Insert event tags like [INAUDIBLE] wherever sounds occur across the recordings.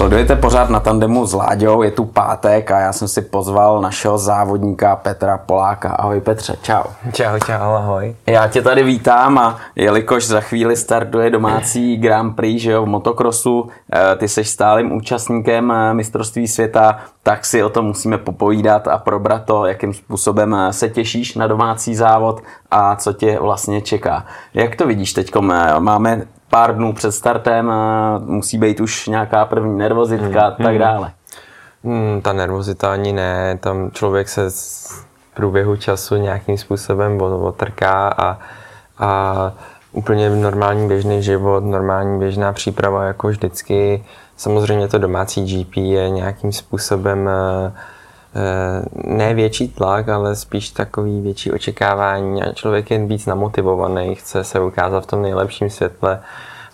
Sledujete pořád na tandemu s Láďou, je tu pátek a já jsem si pozval našeho závodníka Petra Poláka. Ahoj Petře, čau. Čau, čau, ahoj. Já tě tady vítám a jelikož za chvíli startuje domácí Grand Prix že jo, v motokrosu, eh, ty jsi stálým účastníkem eh, mistrovství světa, tak si o tom musíme popovídat a probrat to, jakým způsobem eh, se těšíš na domácí závod a co tě vlastně čeká. Jak to vidíš teď? Máme pár dnů před startem musí být už nějaká první nervozitka a tak hmm. dále. Hmm, ta nervozita ani ne, tam člověk se v průběhu času nějakým způsobem otrká a, a úplně normální běžný život, normální běžná příprava jako vždycky. Samozřejmě to domácí GP je nějakým způsobem eh, ne větší tlak, ale spíš takový větší očekávání a člověk je víc namotivovaný, chce se ukázat v tom nejlepším světle.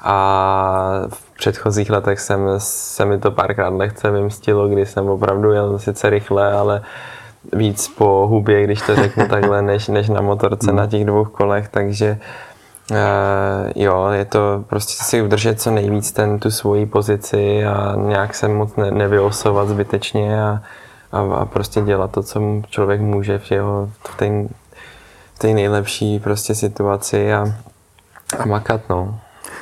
A v předchozích letech jsem, se mi to párkrát lehce vymstilo, kdy jsem opravdu jel sice rychle, ale víc po hubě, když to řeknu [LAUGHS] takhle, než, než na motorce na těch dvou kolech, takže uh, jo, je to prostě si udržet co nejvíc ten, tu svoji pozici a nějak se moc ne, nevyosovat zbytečně a, a, a prostě dělat to, co člověk může v jeho, v té, v té nejlepší prostě situaci a, a makat, no.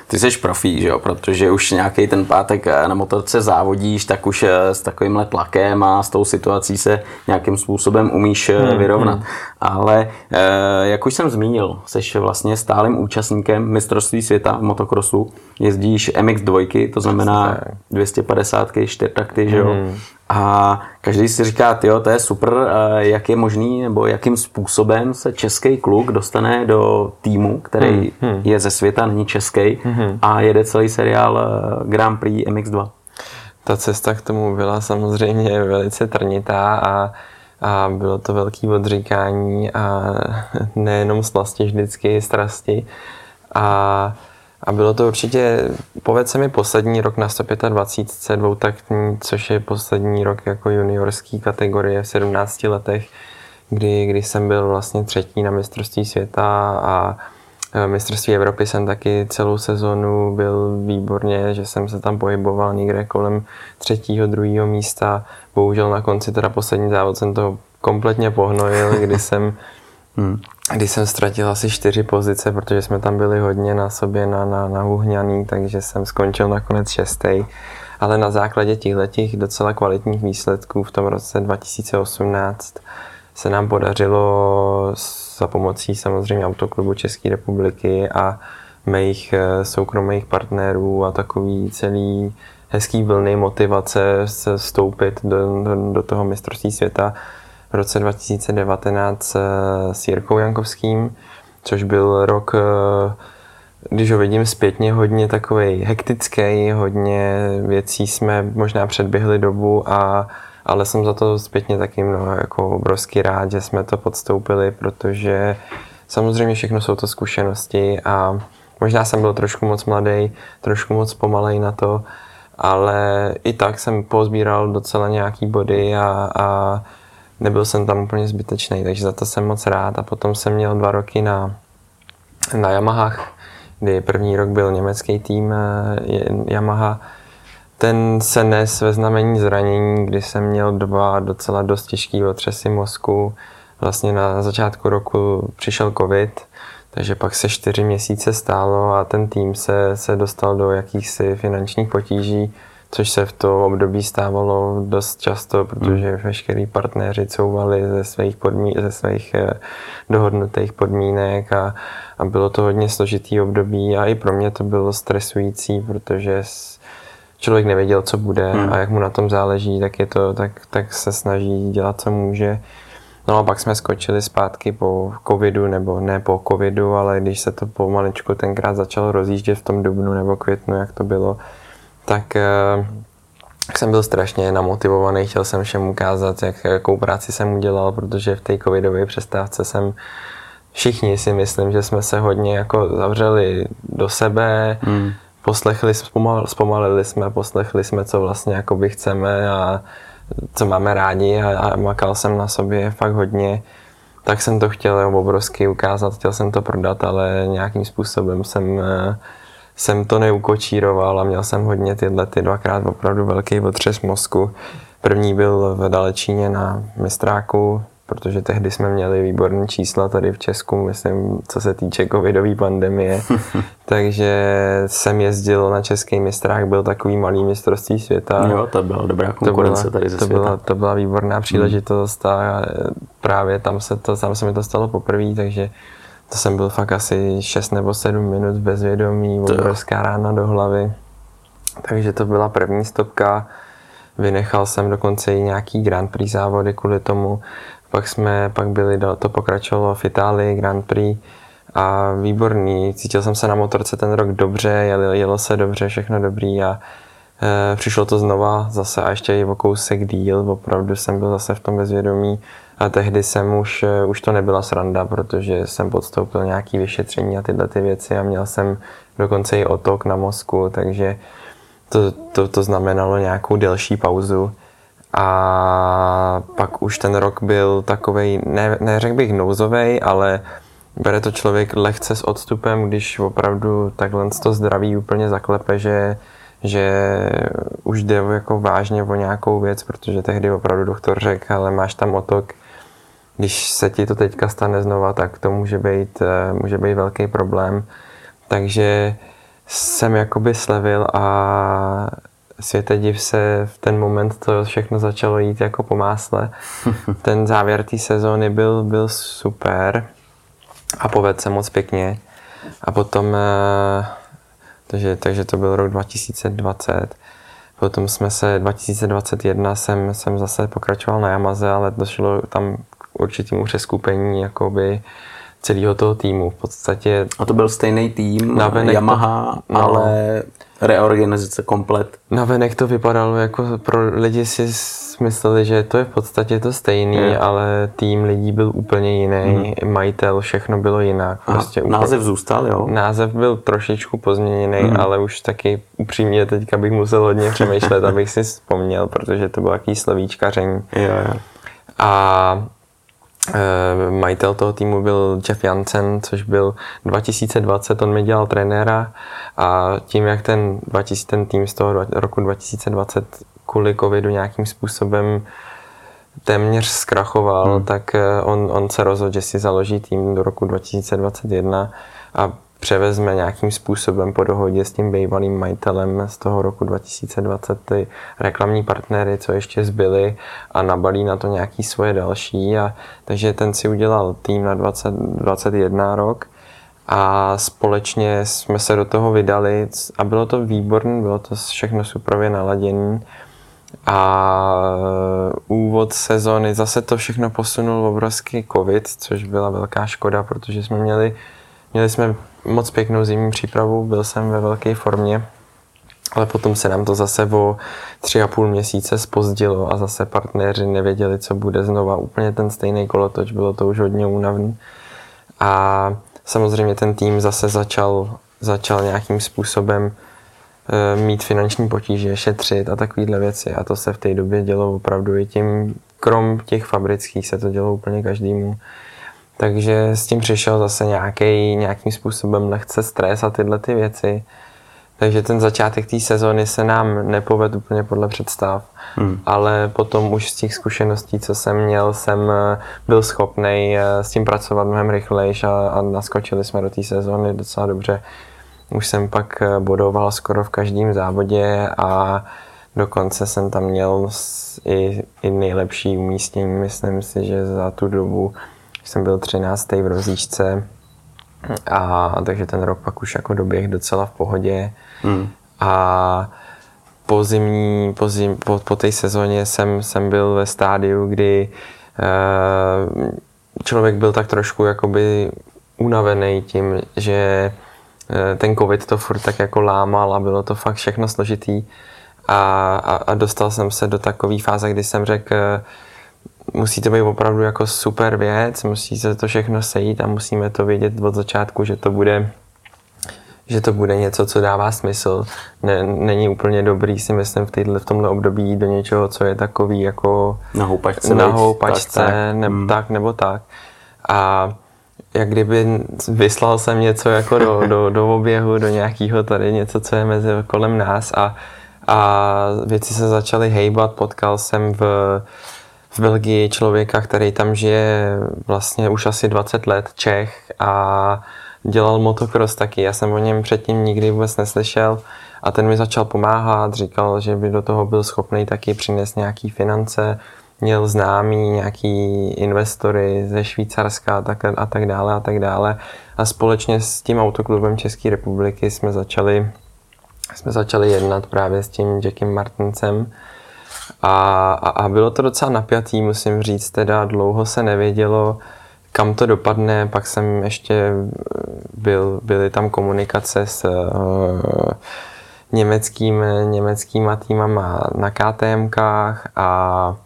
Ty jsi profík, že jo? protože už nějaký ten pátek eh, na motorce závodíš, tak už eh, s takovýmhle tlakem a s tou situací se nějakým způsobem umíš eh, hmm, vyrovnat. Hmm. Ale jak už jsem zmínil, jsi vlastně stálým účastníkem mistrovství světa v motokrosu. Jezdíš MX2, to znamená 250 čtyřtakty, že jo? Hmm. A každý si říká, jo, to je super, jak je možný, nebo jakým způsobem se český kluk dostane do týmu, který hmm, hmm. je ze světa, není český, hmm. a jede celý seriál eh, Grand Prix MX2. Ta cesta k tomu byla samozřejmě velice trnitá a, a bylo to velký odříkání a [LAUGHS] nejenom slasti, vždycky strasti. A a bylo to určitě, povedl se mi poslední rok na 125 dvoutaktní, což je poslední rok jako juniorský kategorie v 17 letech, kdy, kdy jsem byl vlastně třetí na mistrovství světa a mistrovství Evropy jsem taky celou sezonu byl výborně, že jsem se tam pohyboval někde kolem třetího, druhého místa. Bohužel na konci teda poslední závod jsem to kompletně pohnojil, [LAUGHS] kdy jsem Hmm. Když jsem ztratil asi čtyři pozice, protože jsme tam byli hodně na sobě na, na, na uhňaný, takže jsem skončil nakonec šestý. Ale na základě těchto docela kvalitních výsledků v tom roce 2018 se nám podařilo za pomocí samozřejmě Autoklubu České republiky a mých eh, soukromých partnerů a takový celý hezký vlny motivace se vstoupit do, do, do toho mistrovství světa. V roce 2019 s Jirkou Jankovským, což byl rok, eh, když ho vidím zpětně, hodně takový hektický, hodně věcí jsme možná předběhli dobu, a, ale jsem za to zpětně taky no, jako obrovský rád, že jsme to podstoupili, protože samozřejmě všechno jsou to zkušenosti a možná jsem byl trošku moc mladý, trošku moc pomalej na to, ale i tak jsem pozbíral docela nějaký body a, a nebyl jsem tam úplně zbytečný, takže za to jsem moc rád. A potom jsem měl dva roky na, na Yamahách, kdy první rok byl německý tým eh, Yamaha. Ten se nes ve znamení zranění, kdy jsem měl dva docela dost těžký otřesy mozku. Vlastně na začátku roku přišel covid, takže pak se čtyři měsíce stálo a ten tým se, se dostal do jakýchsi finančních potíží což se v to období stávalo dost často, protože hmm. veškerý partneři couvali ze svých, podmí- ze svých eh, dohodnutých podmínek a, a bylo to hodně složitý období a i pro mě to bylo stresující, protože člověk nevěděl, co bude hmm. a jak mu na tom záleží, tak, je to, tak, tak se snaží dělat, co může. No a pak jsme skočili zpátky po covidu, nebo ne po covidu, ale když se to pomaličku tenkrát začalo rozjíždět v tom dubnu nebo květnu, jak to bylo, tak eh, jsem byl strašně namotivovaný, chtěl jsem všem ukázat, jak, jakou práci jsem udělal, protože v té covidové přestávce jsem všichni si myslím, že jsme se hodně jako zavřeli do sebe, hmm. Poslechli, zpomal, zpomalili jsme, poslechli jsme, co vlastně jakoby chceme a co máme rádi a, a makal jsem na sobě fakt hodně. Tak jsem to chtěl obrovsky ukázat, chtěl jsem to prodat, ale nějakým způsobem jsem eh, jsem to neukočíroval a měl jsem hodně tyhle ty dvakrát opravdu velký otřes mozku. První byl v Dalečíně na mistráku, protože tehdy jsme měli výborné čísla tady v Česku, myslím, co se týče covidové pandemie. [LAUGHS] Takže jsem jezdil na český mistrák, byl takový malý mistrovství světa. Jo, to byla dobrá konkurence to byla, tady ze to světa. Byla, to byla výborná příležitost a právě tam se, to, tam se mi to stalo poprvé, takže to jsem byl fakt asi 6 nebo 7 minut bezvědomí, obrovská rána do hlavy. Takže to byla první stopka. Vynechal jsem dokonce i nějaký Grand Prix závody kvůli tomu. Pak jsme, pak byli, to pokračovalo v Itálii Grand Prix a výborný. Cítil jsem se na motorce ten rok dobře, jelo, jelo se dobře, všechno dobrý a e, přišlo to znova zase a ještě i o kousek díl, opravdu jsem byl zase v tom bezvědomí a tehdy jsem už, e, už to nebyla sranda, protože jsem podstoupil nějaké vyšetření a tyhle ty věci a měl jsem dokonce i otok na mozku, takže to, to, to znamenalo nějakou delší pauzu. A pak už ten rok byl takový, ne, neřekl bych nouzový, ale bere to člověk lehce s odstupem, když opravdu takhle to zdraví úplně zaklepe, že, že už jde jako vážně o nějakou věc, protože tehdy opravdu doktor řekl, ale máš tam otok, když se ti to teďka stane znova, tak to může být, eh, může být velký problém. Takže jsem jakoby slevil a světe div se v ten moment to všechno začalo jít jako po másle. [LAUGHS] Ten závěr té sezóny byl, byl super a povedl se moc pěkně. A potom, eh, takže, takže to byl rok 2020. Potom jsme se, 2021 jsem, jsem zase pokračoval na Yamaze, ale došlo tam k určitému přeskupení jakoby celého toho týmu. V podstatě... A to byl stejný tým, Yamaha, to, no, ale reorganizace komplet. Navenek to vypadalo jako pro lidi si mysleli, že to je v podstatě to stejný, je. ale tým lidí byl úplně jiný, hmm. majitel, všechno bylo jinak. Prostě Aha, úplně, název zůstal, jo? Název byl trošičku pozměněný, hmm. ale už taky upřímně teďka bych musel hodně přemýšlet, [LAUGHS] abych si vzpomněl, protože to bylo jaký slovíčkaření. Jo, jo. A majitel toho týmu byl Jeff Jansen, což byl 2020, on mi dělal trenéra a tím, jak ten, 2000, ten tým z toho roku 2020 kvůli covidu nějakým způsobem téměř zkrachoval, hmm. tak eh, on, on se rozhodl, že si založí tým do roku 2021 a převezme nějakým způsobem po dohodě s tím bývalým majitelem z toho roku 2020 ty reklamní partnery, co ještě zbyly a nabalí na to nějaký svoje další. A, takže ten si udělal tým na 2021 rok a společně jsme se do toho vydali a bylo to výborné, bylo to všechno suprově naladěné. A úvod sezóny zase to všechno posunul obrovský covid, což byla velká škoda, protože jsme měli, měli jsme moc pěknou zimní přípravu, byl jsem ve velké formě, ale potom se nám to zase o tři a půl měsíce spozdilo a zase partneři nevěděli, co bude znova. Úplně ten stejný kolotoč, bylo to už hodně únavný. A samozřejmě ten tým zase začal, začal nějakým způsobem e, mít finanční potíže, šetřit a takovéhle věci. A to se v té době dělo opravdu i tím, krom těch fabrických se to dělo úplně každému. Takže s tím přišel zase nějaký, nějakým způsobem lehce stres a tyhle ty věci. Takže ten začátek té sezóny se nám nepovedl úplně podle představ, hmm. ale potom už z těch zkušeností, co jsem měl, jsem eh, byl schopný eh, s tím pracovat mnohem rychleji a, a naskočili jsme do té sezóny docela dobře. Už jsem pak eh, bodoval skoro v každém závodě a dokonce jsem tam měl i, i nejlepší umístění. Myslím si, že za tu dobu jsem byl 13. v rozíčce a, takže ten rok pak už jako doběh docela v pohodě. Hmm. A po zimní, po, zim, po, po té sezóně jsem, jsem byl ve stádiu, kdy uh, člověk byl tak trošku jakoby unavený tím, že uh, ten covid to furt tak jako lámal a bylo to fakt všechno složitý. A, a, a dostal jsem se do takové fáze, kdy jsem řekl, musí to být opravdu jako super věc, musí se to všechno sejít a musíme to vědět od začátku, že to bude že to bude něco, co dává smysl. Ne, není úplně dobrý si myslím v, týhle, v tomhle období do něčeho, co je takový jako na houpačce, na houpačce tak, tak. Ne, hmm. tak nebo tak. A jak kdyby vyslal jsem něco jako do, do, do oběhu, do nějakého tady něco, co je mezi kolem nás a, a věci se začaly hejbat. Potkal jsem v, v Belgii člověka, který tam žije vlastně už asi 20 let, Čech a dělal motocross taky. Já jsem o něm předtím nikdy vůbec neslyšel a ten mi začal pomáhat, říkal, že by do toho byl schopný taky přinést nějaký finance, měl známý nějaký investory ze Švýcarska a tak, a tak dále a tak dále. A společně s tím autoklubem České republiky jsme začali, jsme začali jednat právě s tím Jackiem Martincem. A, a, a bylo to docela napjatý, musím říct, teda dlouho se nevědělo, kam to dopadne, pak jsem ještě byl, byly tam komunikace s uh, německým, německýma týmama na KTMkách a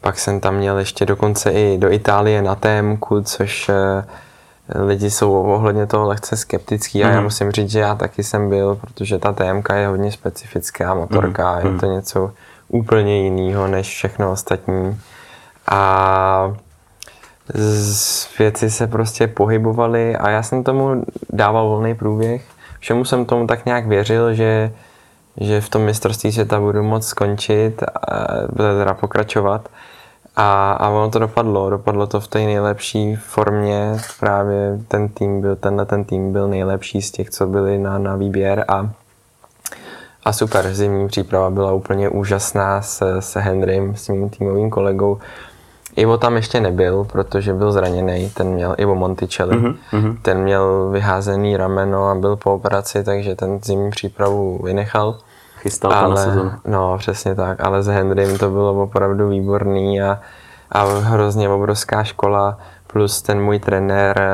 pak jsem tam měl ještě dokonce i do Itálie na témku, což eh, lidi jsou ohledně toho lehce skeptický a já mhm. musím říct, že já taky jsem byl, protože ta témka je hodně specifická motorka, mm. je mhm. to něco úplně jiného než všechno ostatní. A věci se prostě pohybovaly a já jsem tomu dával volný průběh. Všemu jsem tomu tak nějak věřil, že, že v tom mistrovství světa budu moc skončit a teda pokračovat. A, a ono to dopadlo, dopadlo to v té nejlepší formě, právě ten tým byl, tenhle ten tým byl nejlepší z těch, co byli na, na výběr a, a super, zimní příprava byla úplně úžasná se, se Henrym, s mým týmovým kolegou. Ivo tam ještě nebyl, protože byl zraněný, ten měl Ivo Monticelli, mm-hmm. ten měl vyházený rameno a byl po operaci, takže ten zimní přípravu vynechal. Chystal ale, to na sezonu. No, přesně tak, ale s Henrym to bylo opravdu výborný a, a hrozně obrovská škola, plus ten můj trenér eh,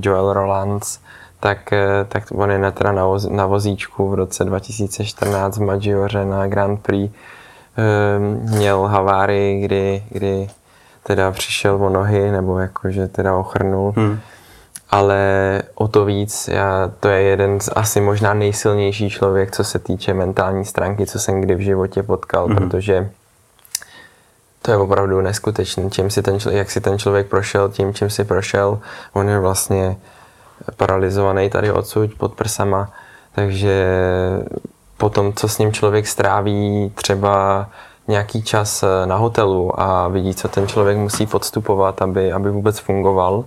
Joel Rolands, tak, eh, tak on je teda na, voz, na vozíčku v roce 2014 v Maggiore na Grand Prix ehm, měl havárii, kdy, kdy teda přišel o nohy, nebo jakože teda ochrnul. Hmm ale o to víc, já, to je jeden z asi možná nejsilnější člověk, co se týče mentální stránky, co jsem kdy v životě potkal, mm-hmm. protože to je opravdu neskutečné, čím si ten, jak si ten člověk prošel, tím, čím si prošel. On je vlastně paralizovaný tady odsud pod prsama, takže potom, co s ním člověk stráví třeba nějaký čas na hotelu a vidí, co ten člověk musí podstupovat, aby, aby vůbec fungoval,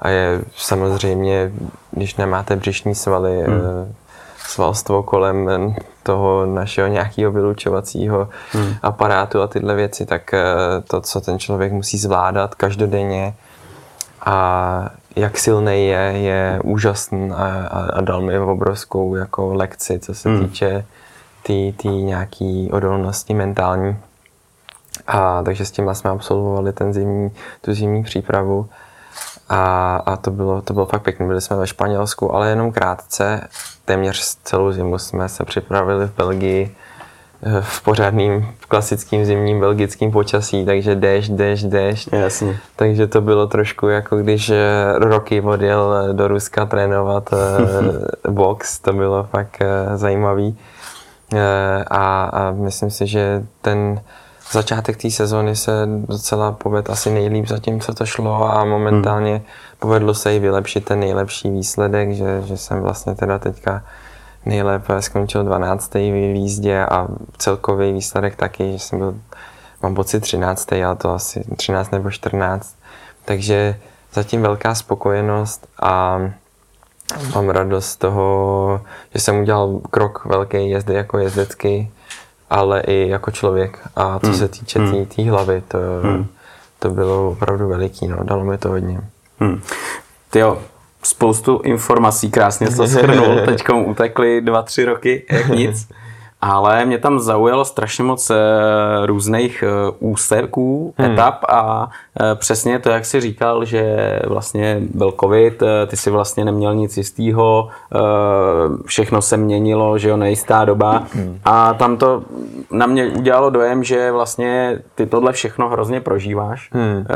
a je samozřejmě, když nemáte břišní svaly, hmm. Eh, svalstvo kolem toho našeho nějakého vylučovacího hmm. aparátu a tyhle věci, tak eh, to, co ten člověk musí zvládat každodenně a jak silný je, je úžasný a, a, a dal mi obrovskou jako lekci, co se hmm. týče ty, ty nějaký odolnosti mentální. A takže s tím jsme absolvovali ten zimní, tu zimní přípravu. A, a to, bylo, to bylo fakt pěkné. Byli jsme ve Španělsku, ale jenom krátce. Téměř celou zimu jsme se připravili v Belgii v pořádným klasickým zimním belgickým počasí, takže déšť, déšť, déšť. Jasně. Takže to bylo trošku jako když eh, Roky odjel do Ruska trénovat eh, [LAUGHS] box, to bylo fakt zajímavý. A, a myslím si, že ten začátek té sezóny se docela povedl asi nejlíp za tím, co to šlo a momentálně hmm. povedlo se i vylepšit ten nejlepší výsledek, že, že jsem vlastně teda teďka nejlépe skončil 12. v výjízdě a celkový výsledek taky, že jsem byl, mám pocit 13. ale to asi 13 nebo 14. Takže zatím velká spokojenost a mám radost z toho, že jsem udělal krok velký jezdy jako jezdecky, ale i jako člověk. A co hmm. se týče té hmm. tý hlavy, to, hmm. to bylo opravdu veliký, no, dalo mi to hodně. Hmm. Ty jo, spoustu informací, krásně to shrnul, [LAUGHS] teďkom utekly dva, tři roky, jak nic. Ale mě tam zaujalo strašně moc eh, různých eh, úseků, hmm. etap a eh, přesně to, jak jsi říkal, že vlastně byl covid, ty si vlastně neměl nic jistého, všechno se měnilo, že jo, nejistá doba hmm. a tam to na mě udělalo dojem, že vlastně ty tohle všechno hrozně prožíváš. Hmm.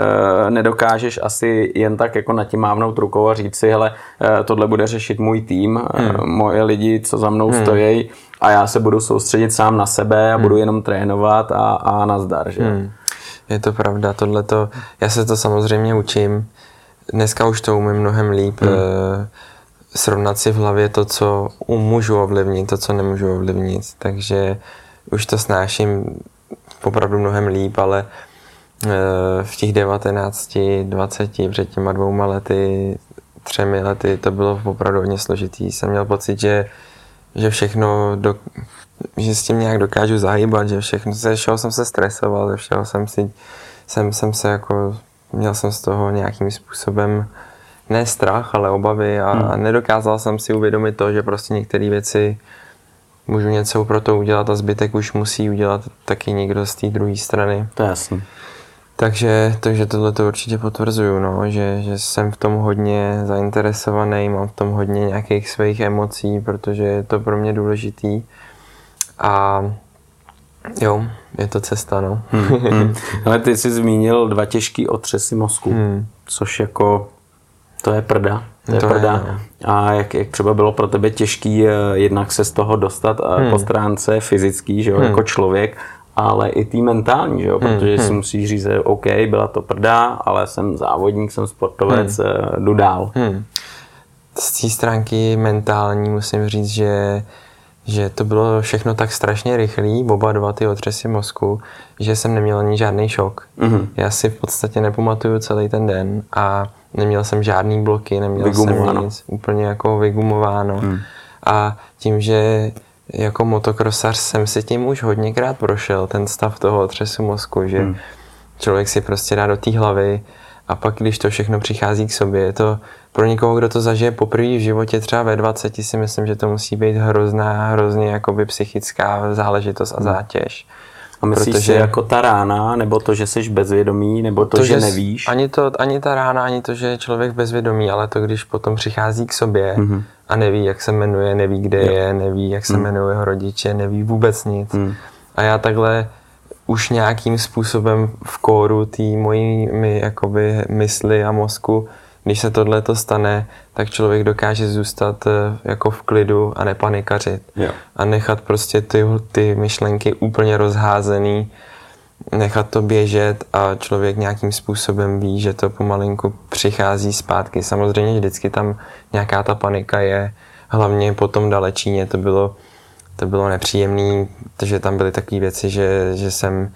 Nedokážeš asi jen tak jako na tím mávnout rukou a říct si, hele, tohle bude řešit můj tým, hmm. moje lidi, co za mnou hmm. stojí, a já se budu soustředit sám na sebe a hmm. budu jenom trénovat a, a nazdar, že? Hmm. Je to pravda, tohleto, já se to samozřejmě učím. dneska už to umím mnohem líp. Hmm. Srovnat si v hlavě to, co můžu ovlivnit, to, co nemůžu ovlivnit. Takže už to snáším opravdu mnohem líp, ale eh, v těch 19, 20, před těma dvouma lety, třemi lety, to bylo opravdu hodně složitý. Jsem měl pocit, že, že všechno, do, že s tím nějak dokážu zahýbat, že všechno, ze všeho jsem se stresoval, ze všeho jsem si, jsem, jsem se jako, měl jsem z toho nějakým způsobem ne strach, ale obavy a, hmm. a nedokázal jsem si uvědomit to, že prostě některé věci můžu něco pro to udělat a zbytek už musí udělat taky někdo z té druhé strany. To je jasný. Takže, takže tohle to určitě potvrzuju, no, že, že jsem v tom hodně zainteresovaný, mám v tom hodně nějakých svých emocí, protože je to pro mě důležitý. A jo, je to cesta, no. Hmm, hmm. [LAUGHS] Ale ty jsi zmínil dva těžký otřesy mozku, hmm. což jako, to je prda. To je to pravda. Je, no. A jak, jak třeba bylo pro tebe těžký eh, jednak se z toho dostat hmm. po stránce fyzický, že jo, hmm. jako člověk, ale i tý mentální, že jo, hmm, protože hmm. si musíš říct, že OK, byla to prda, ale jsem závodník, jsem sportovec, hmm. Eh, jdu dál. Hmm. Z té stránky mentální musím říct, že že to bylo všechno tak strašně rychlý, oba dva ty otřesy mozku, že jsem neměl ani žádný šok. Mm-hmm. Já si v podstatě nepamatuju celý ten den a neměl jsem žádný bloky, neměl jsem nic, úplně jako vygumováno. Mm. A tím, že jako motokrosař jsem si tím už hodněkrát prošel, ten stav toho otřesu mozku, že mm. člověk si prostě dá do té hlavy a pak, když to všechno přichází k sobě, je to pro někoho, kdo to zažije poprvé v životě, třeba ve 20, si myslím, že to musí být hrozná, hrozně jakoby psychická záležitost a hmm. A myslíš protože, si jako ta rána, nebo to, že jsi bezvědomý, nebo to, to že, že nevíš? Ani, to, ani ta rána, ani to, že je člověk bezvědomý, ale to, když potom přichází k sobě mm-hmm. a neví, jak se jmenuje, neví, kde jo. je, neví, jak se mm. jmenuje jeho rodiče, neví vůbec nic. Mm. A já takhle už nějakým způsobem v kóru té mojí jakoby mysli a mozku když se tohle to stane, tak člověk dokáže zůstat eh, jako v klidu a nepanikařit. Jo. A nechat prostě ty, ty myšlenky úplně rozházený, nechat to běžet a člověk nějakým způsobem ví, že to pomalinku přichází zpátky. Samozřejmě vždycky tam nějaká ta panika je, hlavně po tom dalečíně to bylo, to bylo nepříjemné, protože tam byly takové věci, že, že jsem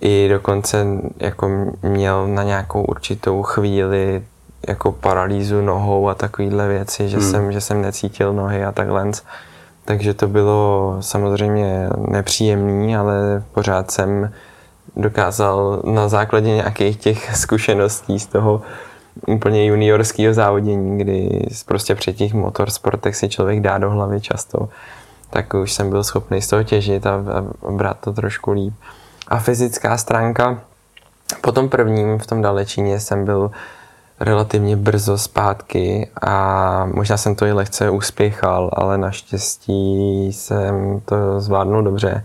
i dokonce jako měl na nějakou určitou chvíli jako paralýzu nohou a takovéhle věci, že, hmm. jsem, že jsem necítil nohy a takhle. Takže to bylo samozřejmě nepříjemný, ale pořád jsem dokázal na základě nějakých těch zkušeností z toho úplně juniorského závodění, kdy prostě při těch motorsportech si člověk dá do hlavy často, tak už jsem byl schopný z toho těžit a, a brát to trošku líp. A fyzická stránka, po tom prvním v tom dalečíně jsem byl relativně brzo zpátky a možná jsem to i lehce uspěchal, ale naštěstí jsem to zvládnul dobře.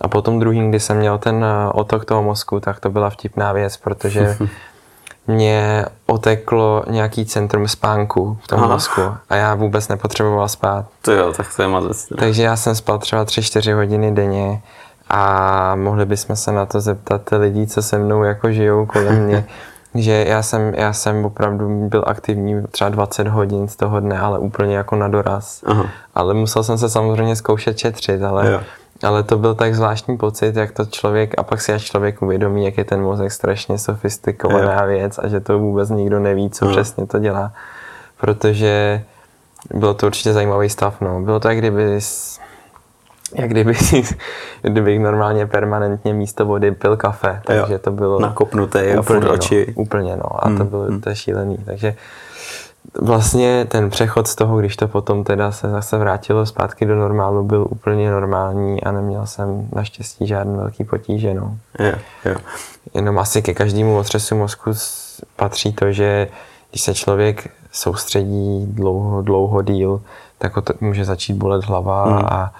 A potom druhým, kdy jsem měl ten eh, otok toho mozku, tak to byla vtipná věc, protože [LAUGHS] mě oteklo nějaký centrum spánku v tom Aha. mozku a já vůbec nepotřeboval spát. To jo, tak to je mazec. Takže já jsem spal třeba 3-4 hodiny denně a mohli bychom se na to zeptat lidí, co se mnou jako žijou kolem mě, [LAUGHS] že já jsem, já jsem opravdu byl aktivní třeba 20 hodin z toho dne, ale úplně jako na doraz. Aha. Ale musel jsem se samozřejmě zkoušet šetřit, ale, ale to byl tak zvláštní pocit, jak to člověk, a pak si až člověk uvědomí, jak je ten mozek strašně sofistikovaná jo. věc a že to vůbec nikdo neví, co Aha. přesně to dělá. Protože bylo to určitě zajímavý stav. No. Bylo to, jak kdyby jak kdyby, kdybych normálně permanentně místo vody pil kafe, takže jo, to bylo nakopnuté a furt oči. No, úplně no a hmm, to bylo hmm. to je šílený, takže vlastně ten přechod z toho, když to potom teda se zase vrátilo zpátky do normálu, byl úplně normální a neměl jsem naštěstí žádný velký potíže, no. Jo, jo. Jenom asi ke každému otřesu mozku patří to, že když se člověk soustředí dlouho, dlouho díl, tak to může začít bolet hlava hmm. a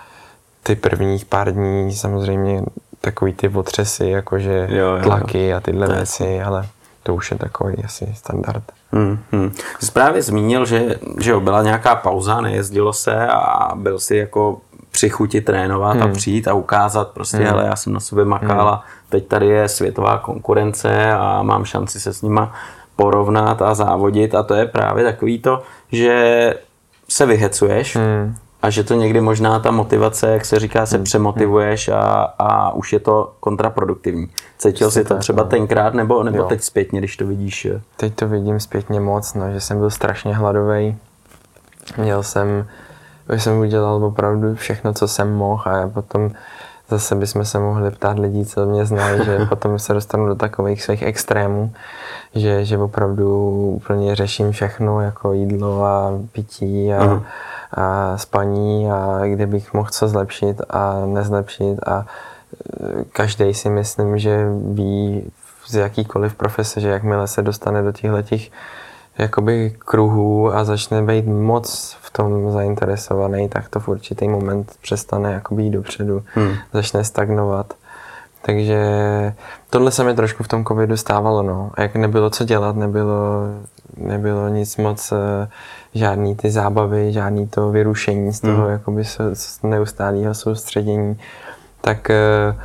ty prvních pár dní samozřejmě takový ty otřesy, jakože jo, jo, tlaky a tyhle to věci, ale to už je takový asi standard. Hmm, hmm. Jsi právě zmínil, že, že jo, byla nějaká pauza, nejezdilo se a byl si jako při chuti trénovat hmm. a přijít a ukázat prostě, hmm. hele, já jsem na sobě makal hmm. a teď tady je světová konkurence a mám šanci se s nima porovnat a závodit a to je právě takový to, že se vyhecuješ hmm. A že to někdy možná ta motivace, jak se říká, se hmm. přemotivuješ a, a už je to kontraproduktivní. Cítil jsi to třeba no. tenkrát nebo, nebo teď zpětně, když to vidíš? Teď to vidím zpětně moc, no, že jsem byl strašně hladový. Měl jsem, už jsem udělal opravdu všechno, co jsem mohl a potom zase bychom se mohli ptát lidí, co mě znají, že [LAUGHS] potom se dostanu do takových svých extrémů, že, že opravdu úplně řeším všechno, jako jídlo a pití a, uh-huh. A spaní a kde bych mohl co zlepšit a nezlepšit a e, každý si myslím, že ví z jakýkoliv profese, že jakmile se dostane do těchto těch jakoby kruhů a začne být moc v tom zainteresovaný, tak to v určitý moment přestane jakoby jít dopředu, hmm. začne stagnovat. Takže tohle se mi trošku v tom covidu stávalo, no. Jak nebylo co dělat, nebylo, nebylo nic moc, eh, žádný ty zábavy, žádný to vyrušení z toho, hmm. jakoby z neustálého soustředění, tak uh,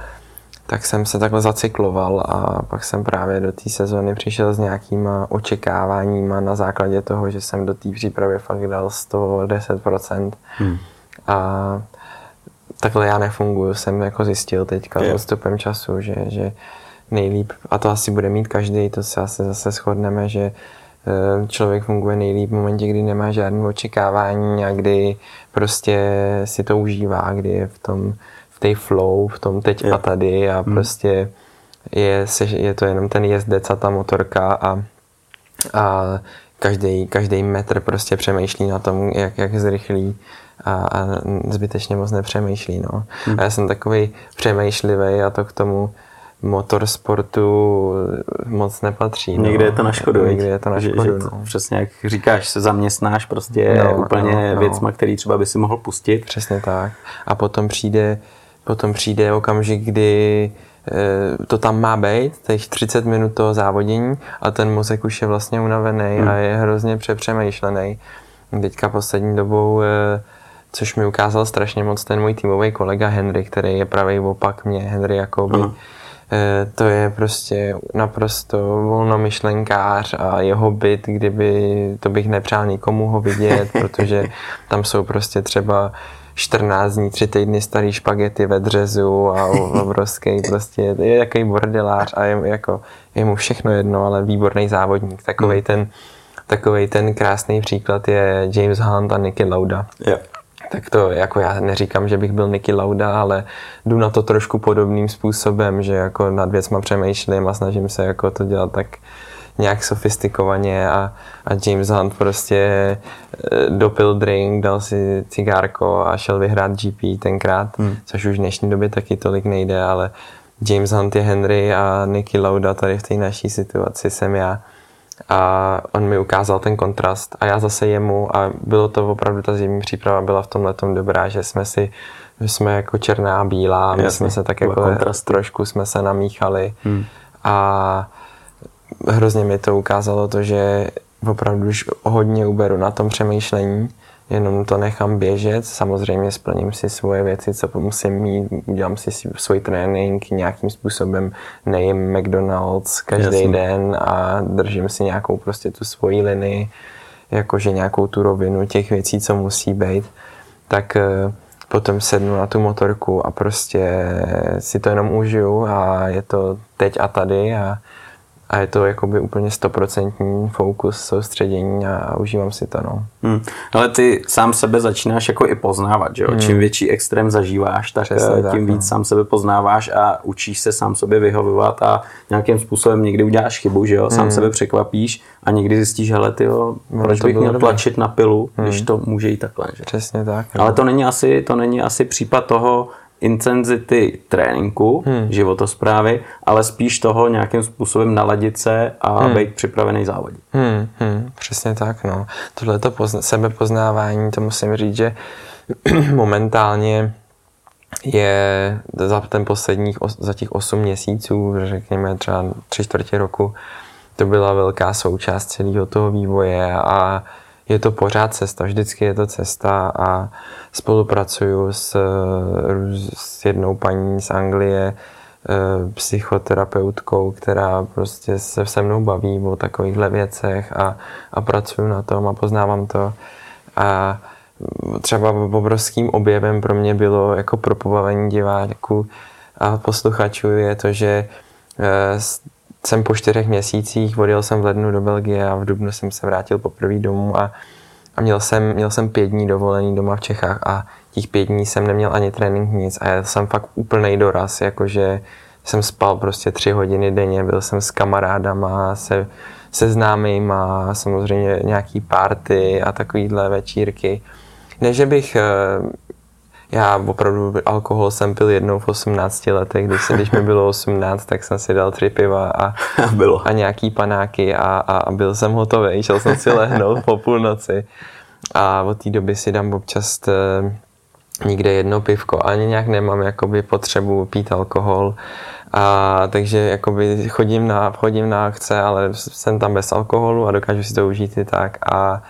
tak jsem se takhle zacykloval a pak jsem právě do té sezóny přišel s nějakýma očekáváníma na základě toho, že jsem do té přípravy fakt dal 110%. Hmm. A takhle já nefunguju, jsem jako zjistil teďka s odstupem času, že, že nejlíp, a to asi bude mít každý, to se asi zase shodneme, že eh, člověk funguje nejlíp v momentě, kdy nemá žádné očekávání a kdy prostě si to užívá, kdy je v tom v té flow, v tom teď je. a tady a hmm. prostě je, je to jenom ten jezdec a ta motorka a, a každý, každý metr prostě přemýšlí na tom, jak, jak zrychlí a, a zbytečně moc nepřemýšlí. No. Hmm. A já jsem takový přemýšlivý a to k tomu motorsportu moc nepatří. Někde no. je to na škodu. Někde je to na škodu, že, že to, no. Přesně jak říkáš, se zaměstnáš prostě no, úplně no, věcma, který třeba by si mohl pustit. Přesně tak. A potom přijde Potom přijde okamžik, kdy eh, to tam má být, těch 30 minut toho závodění a ten mozek už je vlastně unavený hmm. a je hrozně přepřemýšlený. Teďka poslední dobou, eh, což mi ukázal strašně moc ten můj týmový kolega Henry, který je pravý opak mě, Henry Jakoby. Uh-huh. To je prostě naprosto volnomyšlenkář a jeho byt, kdyby to bych nepřál nikomu ho vidět, [LAUGHS] protože tam jsou prostě třeba 14 dní, 3 týdny starý špagety ve dřezu a [LAUGHS] obrovský prostě, je takový bordelář a je, jako, je mu všechno jedno, ale výborný závodník. Takový hmm. ten, takovej ten krásný příklad je James Hunt a Nicky Lauda. Yeah. Tak to jako já neříkám, že bych byl Nicky Lauda, ale jdu na to trošku podobným způsobem, že jako nad věcma přemýšlím a snažím se jako to dělat tak nějak sofistikovaně a, a James Hunt prostě eh, dopil drink, dal si cigárko a šel vyhrát GP tenkrát, hmm. což už v dnešní době taky tolik nejde, ale James Hunt je Henry a Nicky Lauda tady v té naší situaci jsem já. A on mi ukázal ten kontrast a já zase jemu a bylo to opravdu, ta zimní příprava byla v tomhle dobrá, že jsme si že jsme jako černá a bílá, my Jasně, jsme se tak jako kontrast. trošku jsme se namíchali hmm. a hrozně mi to ukázalo to, že opravdu už hodně uberu na tom přemýšlení, jenom to nechám běžet, samozřejmě splním si svoje věci, co musím mít, udělám si svůj trénink nějakým způsobem, nejím McDonald's každý Jasně. den a držím si nějakou prostě tu svoji linii, jakože nějakou tu rovinu těch věcí, co musí být, tak eh, potom sednu na tu motorku a prostě si to jenom užiju a je to teď a tady a a je to jakoby úplně stoprocentní fokus, soustředění a, a užívám si to. No. Hmm. Ale ty sám sebe začínáš jako i poznávat, že jo? Hmm. Čím větší extrém zažíváš, tak Přesně tím tak, víc no. sám sebe poznáváš a učíš se sám sobě vyhovovat a nějakým způsobem někdy uděláš chybu, že jo? Sám hmm. sebe překvapíš a někdy zjistíš, hele ty jo, proč bych měl tlačit na pilu, hmm. když to může jít takhle, že? Přesně tak. Ale to není asi, to není asi případ toho, intenzity tréninku, hmm. životosprávy, ale spíš toho nějakým způsobem naladit se a hmm. být připravený závodit. Hmm, hmm, přesně tak, no. Tohle to pozna- sebepoznávání, to musím říct, že [CLEARS THROAT] momentálně je za ten posledních, za těch 8 měsíců, řekněme třeba tři čtvrtě roku, to byla velká součást celého toho vývoje a je to pořád cesta, vždycky je to cesta a spolupracuju s, s jednou paní z Anglie, psychoterapeutkou, která prostě se se mnou baví o takovýchhle věcech a, a pracuji na tom a poznávám to. A třeba obrovským objevem pro mě bylo jako pro diváků a posluchačů je to, že eh, jsem po čtyřech měsících, odjel jsem v lednu do Belgie a v dubnu jsem se vrátil poprvé domů a, a měl, jsem, měl jsem pět dní dovolený doma v Čechách a těch pět dní jsem neměl ani trénink, nic a já jsem fakt úplný doraz, jakože jsem spal prostě tři hodiny denně, byl jsem s kamarádama, se, se známýma, samozřejmě nějaký party a takovýhle večírky. Ne, že bych eh, já opravdu alkohol jsem pil jednou v 18 letech, když, se, když mi bylo 18, tak jsem si dal tři piva a, [LAUGHS] bylo. a nějaký panáky a, a, a byl jsem hotový. Šel jsem si lehnout po půlnoci a od té doby si dám občas t, eh, nikde jedno pivko. Ani nějak nemám jakoby potřebu pít alkohol. A takže jakoby chodím na, chodím na akce, ale jsem tam bez alkoholu a dokážu si to užít i tak. A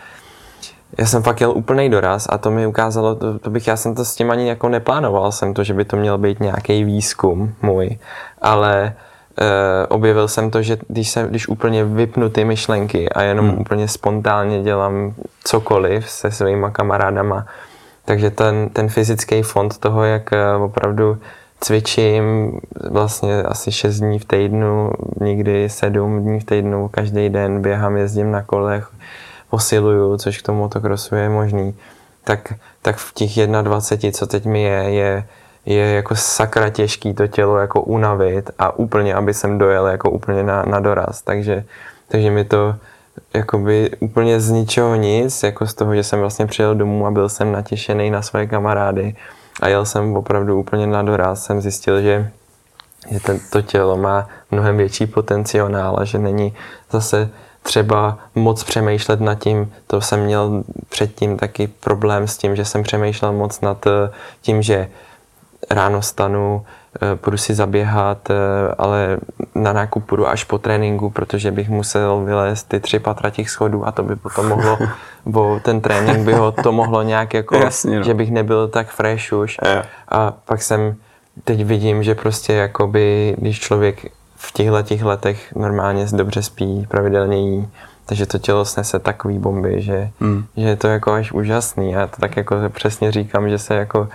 já jsem fakt jel úplný doraz a to mi ukázalo, to, to bych, já jsem to s tím ani jako neplánoval jsem to, že by to měl být nějaký výzkum můj, ale e, objevil jsem to, že když, se, když úplně vypnu ty myšlenky a jenom hmm. úplně spontánně dělám cokoliv se svýma kamarádama, takže ten, ten fyzický fond toho, jak eh, opravdu cvičím vlastně asi 6 dní v týdnu, někdy 7 dní v týdnu, každý den běhám, jezdím na kolech, posiluju, což k tomu motokrosu je možný, tak, tak v těch 21, co teď mi je, je, je jako sakra těžký to tělo jako unavit a úplně, aby jsem dojel jako úplně na, na doraz. Takže, takže mi to jakoby úplně z ničeho nic, jako z toho, že jsem vlastně přijel domů a byl jsem natěšený na své kamarády a jel jsem opravdu úplně na doraz, jsem zjistil, že, že to tělo má mnohem větší potenciál a že není zase třeba moc přemýšlet nad tím, to jsem měl předtím taky problém s tím, že jsem přemýšlel moc nad eh, tím, že ráno stanu, eh, půjdu si zaběhat, eh, ale na nákup půjdu až po tréninku, protože bych musel vylézt ty tři patra těch schodů a to by potom mohlo, [LAUGHS] bo ten trénink by ho to mohlo nějak jako, Jasně, no. že bych nebyl tak fresh už. Je. A pak jsem, teď vidím, že prostě jakoby, když člověk v těchto těch letech normálně dobře spí, pravidelně jí, takže to tělo snese takový bomby, že, hmm. že je to jako až úžasný. Já to tak jako přesně říkám, že se jako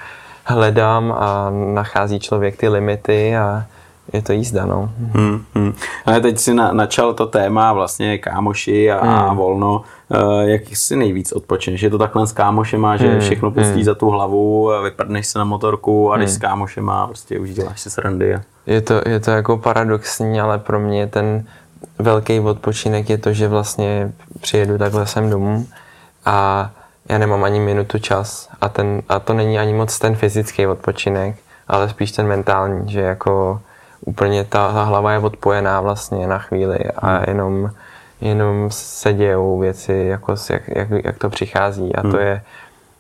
hledám a nachází člověk ty limity a je to jízda, no. Hmm, hmm. Ale teď si na, načal to téma vlastně kámoši a, hmm. a volno. Uh, jak si nejvíc odpočineš? Je to takhle s kámošema, že hmm. všechno pustí hmm. za tu hlavu, vyprdneš se na motorku a jdeš hmm. s kámošema a prostě už děláš si srandy. A... Je to, je to jako paradoxní, ale pro mě ten velký odpočinek je to, že vlastně přijedu takhle sem domů a já nemám ani minutu čas a, ten, a to není ani moc ten fyzický odpočinek, ale spíš ten mentální, že jako úplně ta, ta hlava je odpojená vlastně na chvíli a hmm. jenom, jenom se dějou věci, jako, jak, jak, jak to přichází a hmm. to je,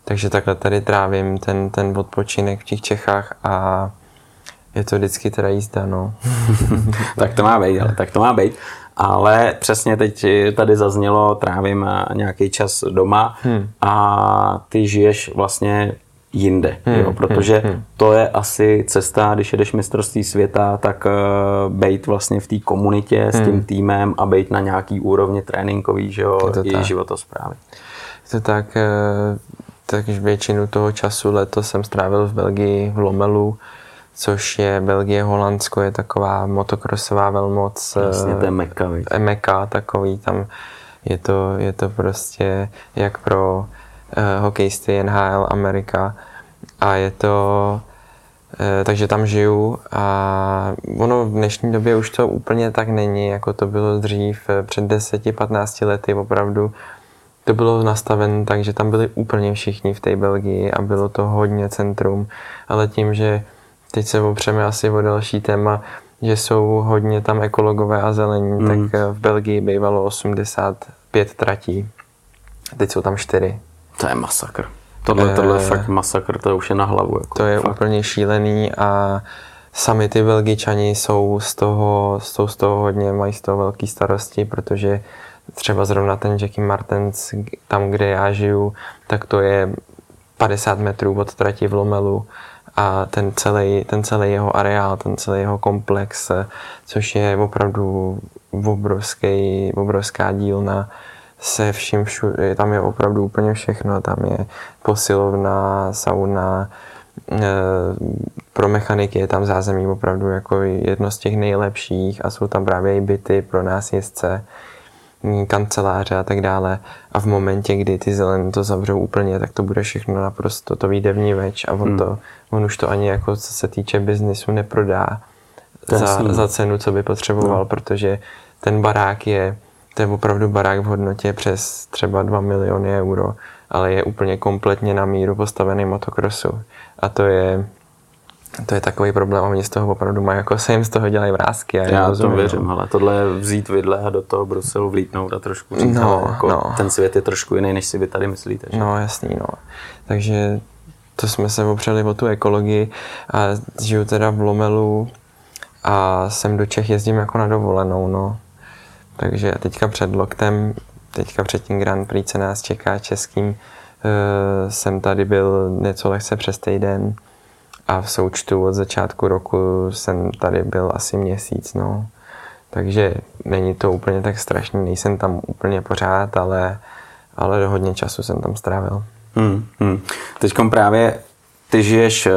takže takhle tady trávím ten, ten odpočinek v těch Čechách a je to vždycky teda jízda, no. [LAUGHS] tak to má být, ale tak to má být. Ale přesně teď tady zaznělo, trávím nějaký čas doma hmm. a ty žiješ vlastně jinde, hmm, jo, protože hmm, hmm. to je asi cesta, když jedeš mistrovství světa, tak uh, bejt vlastně v té komunitě s tím hmm. týmem a bejt na nějaký úrovni tréninkový, že jo, i tak. životosprávy. Je to tak, uh, takže většinu toho času letos jsem strávil v Belgii, v Lomelu, což je Belgie, Holandsko, je taková motokrosová velmoc. Vlastně to je Meka, Meka takový, tam je to, je to prostě jak pro uh, hokejisty NHL Amerika a je to uh, takže tam žiju a ono v dnešní době už to úplně tak není, jako to bylo dřív před 10-15 lety opravdu to bylo nastaveno tak, že tam byli úplně všichni v té Belgii a bylo to hodně centrum, ale tím, že teď se opřeme asi o další téma, že jsou hodně tam ekologové a zelení, mm. tak eh, v Belgii bývalo 85 tratí. Teď jsou tam 4. To je masakr. Tohle, tohle je fakt masakr, to už je na hlavu. Jako, to je fakt. úplně šílený a sami ty Belgičani jsou z toho, jsou z toho hodně, mají z toho velký starosti, protože třeba zrovna ten Jackie Martens, tam, kde já žiju, tak to je 50 metrů od trati v Lomelu a ten celý, ten celý jeho areál, ten celý jeho komplex, což je opravdu obrovský, obrovská dílna se vším všude, tam je opravdu úplně všechno, tam je posilovna, sauna, e, pro mechaniky je tam zázemí opravdu jako jedno z těch nejlepších a jsou tam právě i byty pro nás jezdce, kanceláře a tak dále. A v momentě, kdy ty zelené to zavřou úplně, tak to bude všechno naprosto, to vyjde več a on, hmm. to, on už to ani jako co se týče biznisu neprodá za, za cenu, co by potřeboval, no. protože ten barák je, to je opravdu barák v hodnotě přes třeba 2 miliony euro, ale je úplně kompletně na míru postavený motokrosu. A to je, to je takový problém a oni z toho opravdu mají, jako se jim z toho dělají vrázky. A já to věřím, ale tohle je vzít vidle a do toho Bruselu vlítnout a trošku říct, no, jako no. ten svět je trošku jiný, než si vy tady myslíte. Že? No jasný, no. Takže to jsme se opřeli o tu ekologii a žiju teda v Lomelu a sem do Čech jezdím jako na dovolenou, no. Takže teďka před loktem, teďka před tím Grand Prix, co nás čeká českým, uh, jsem tady byl něco lehce přes týden a v součtu od začátku roku jsem tady byl asi měsíc, no. Takže není to úplně tak strašný, nejsem tam úplně pořád, ale, ale hodně času jsem tam strávil. Hmm, hmm. Teď právě ty žiješ eh,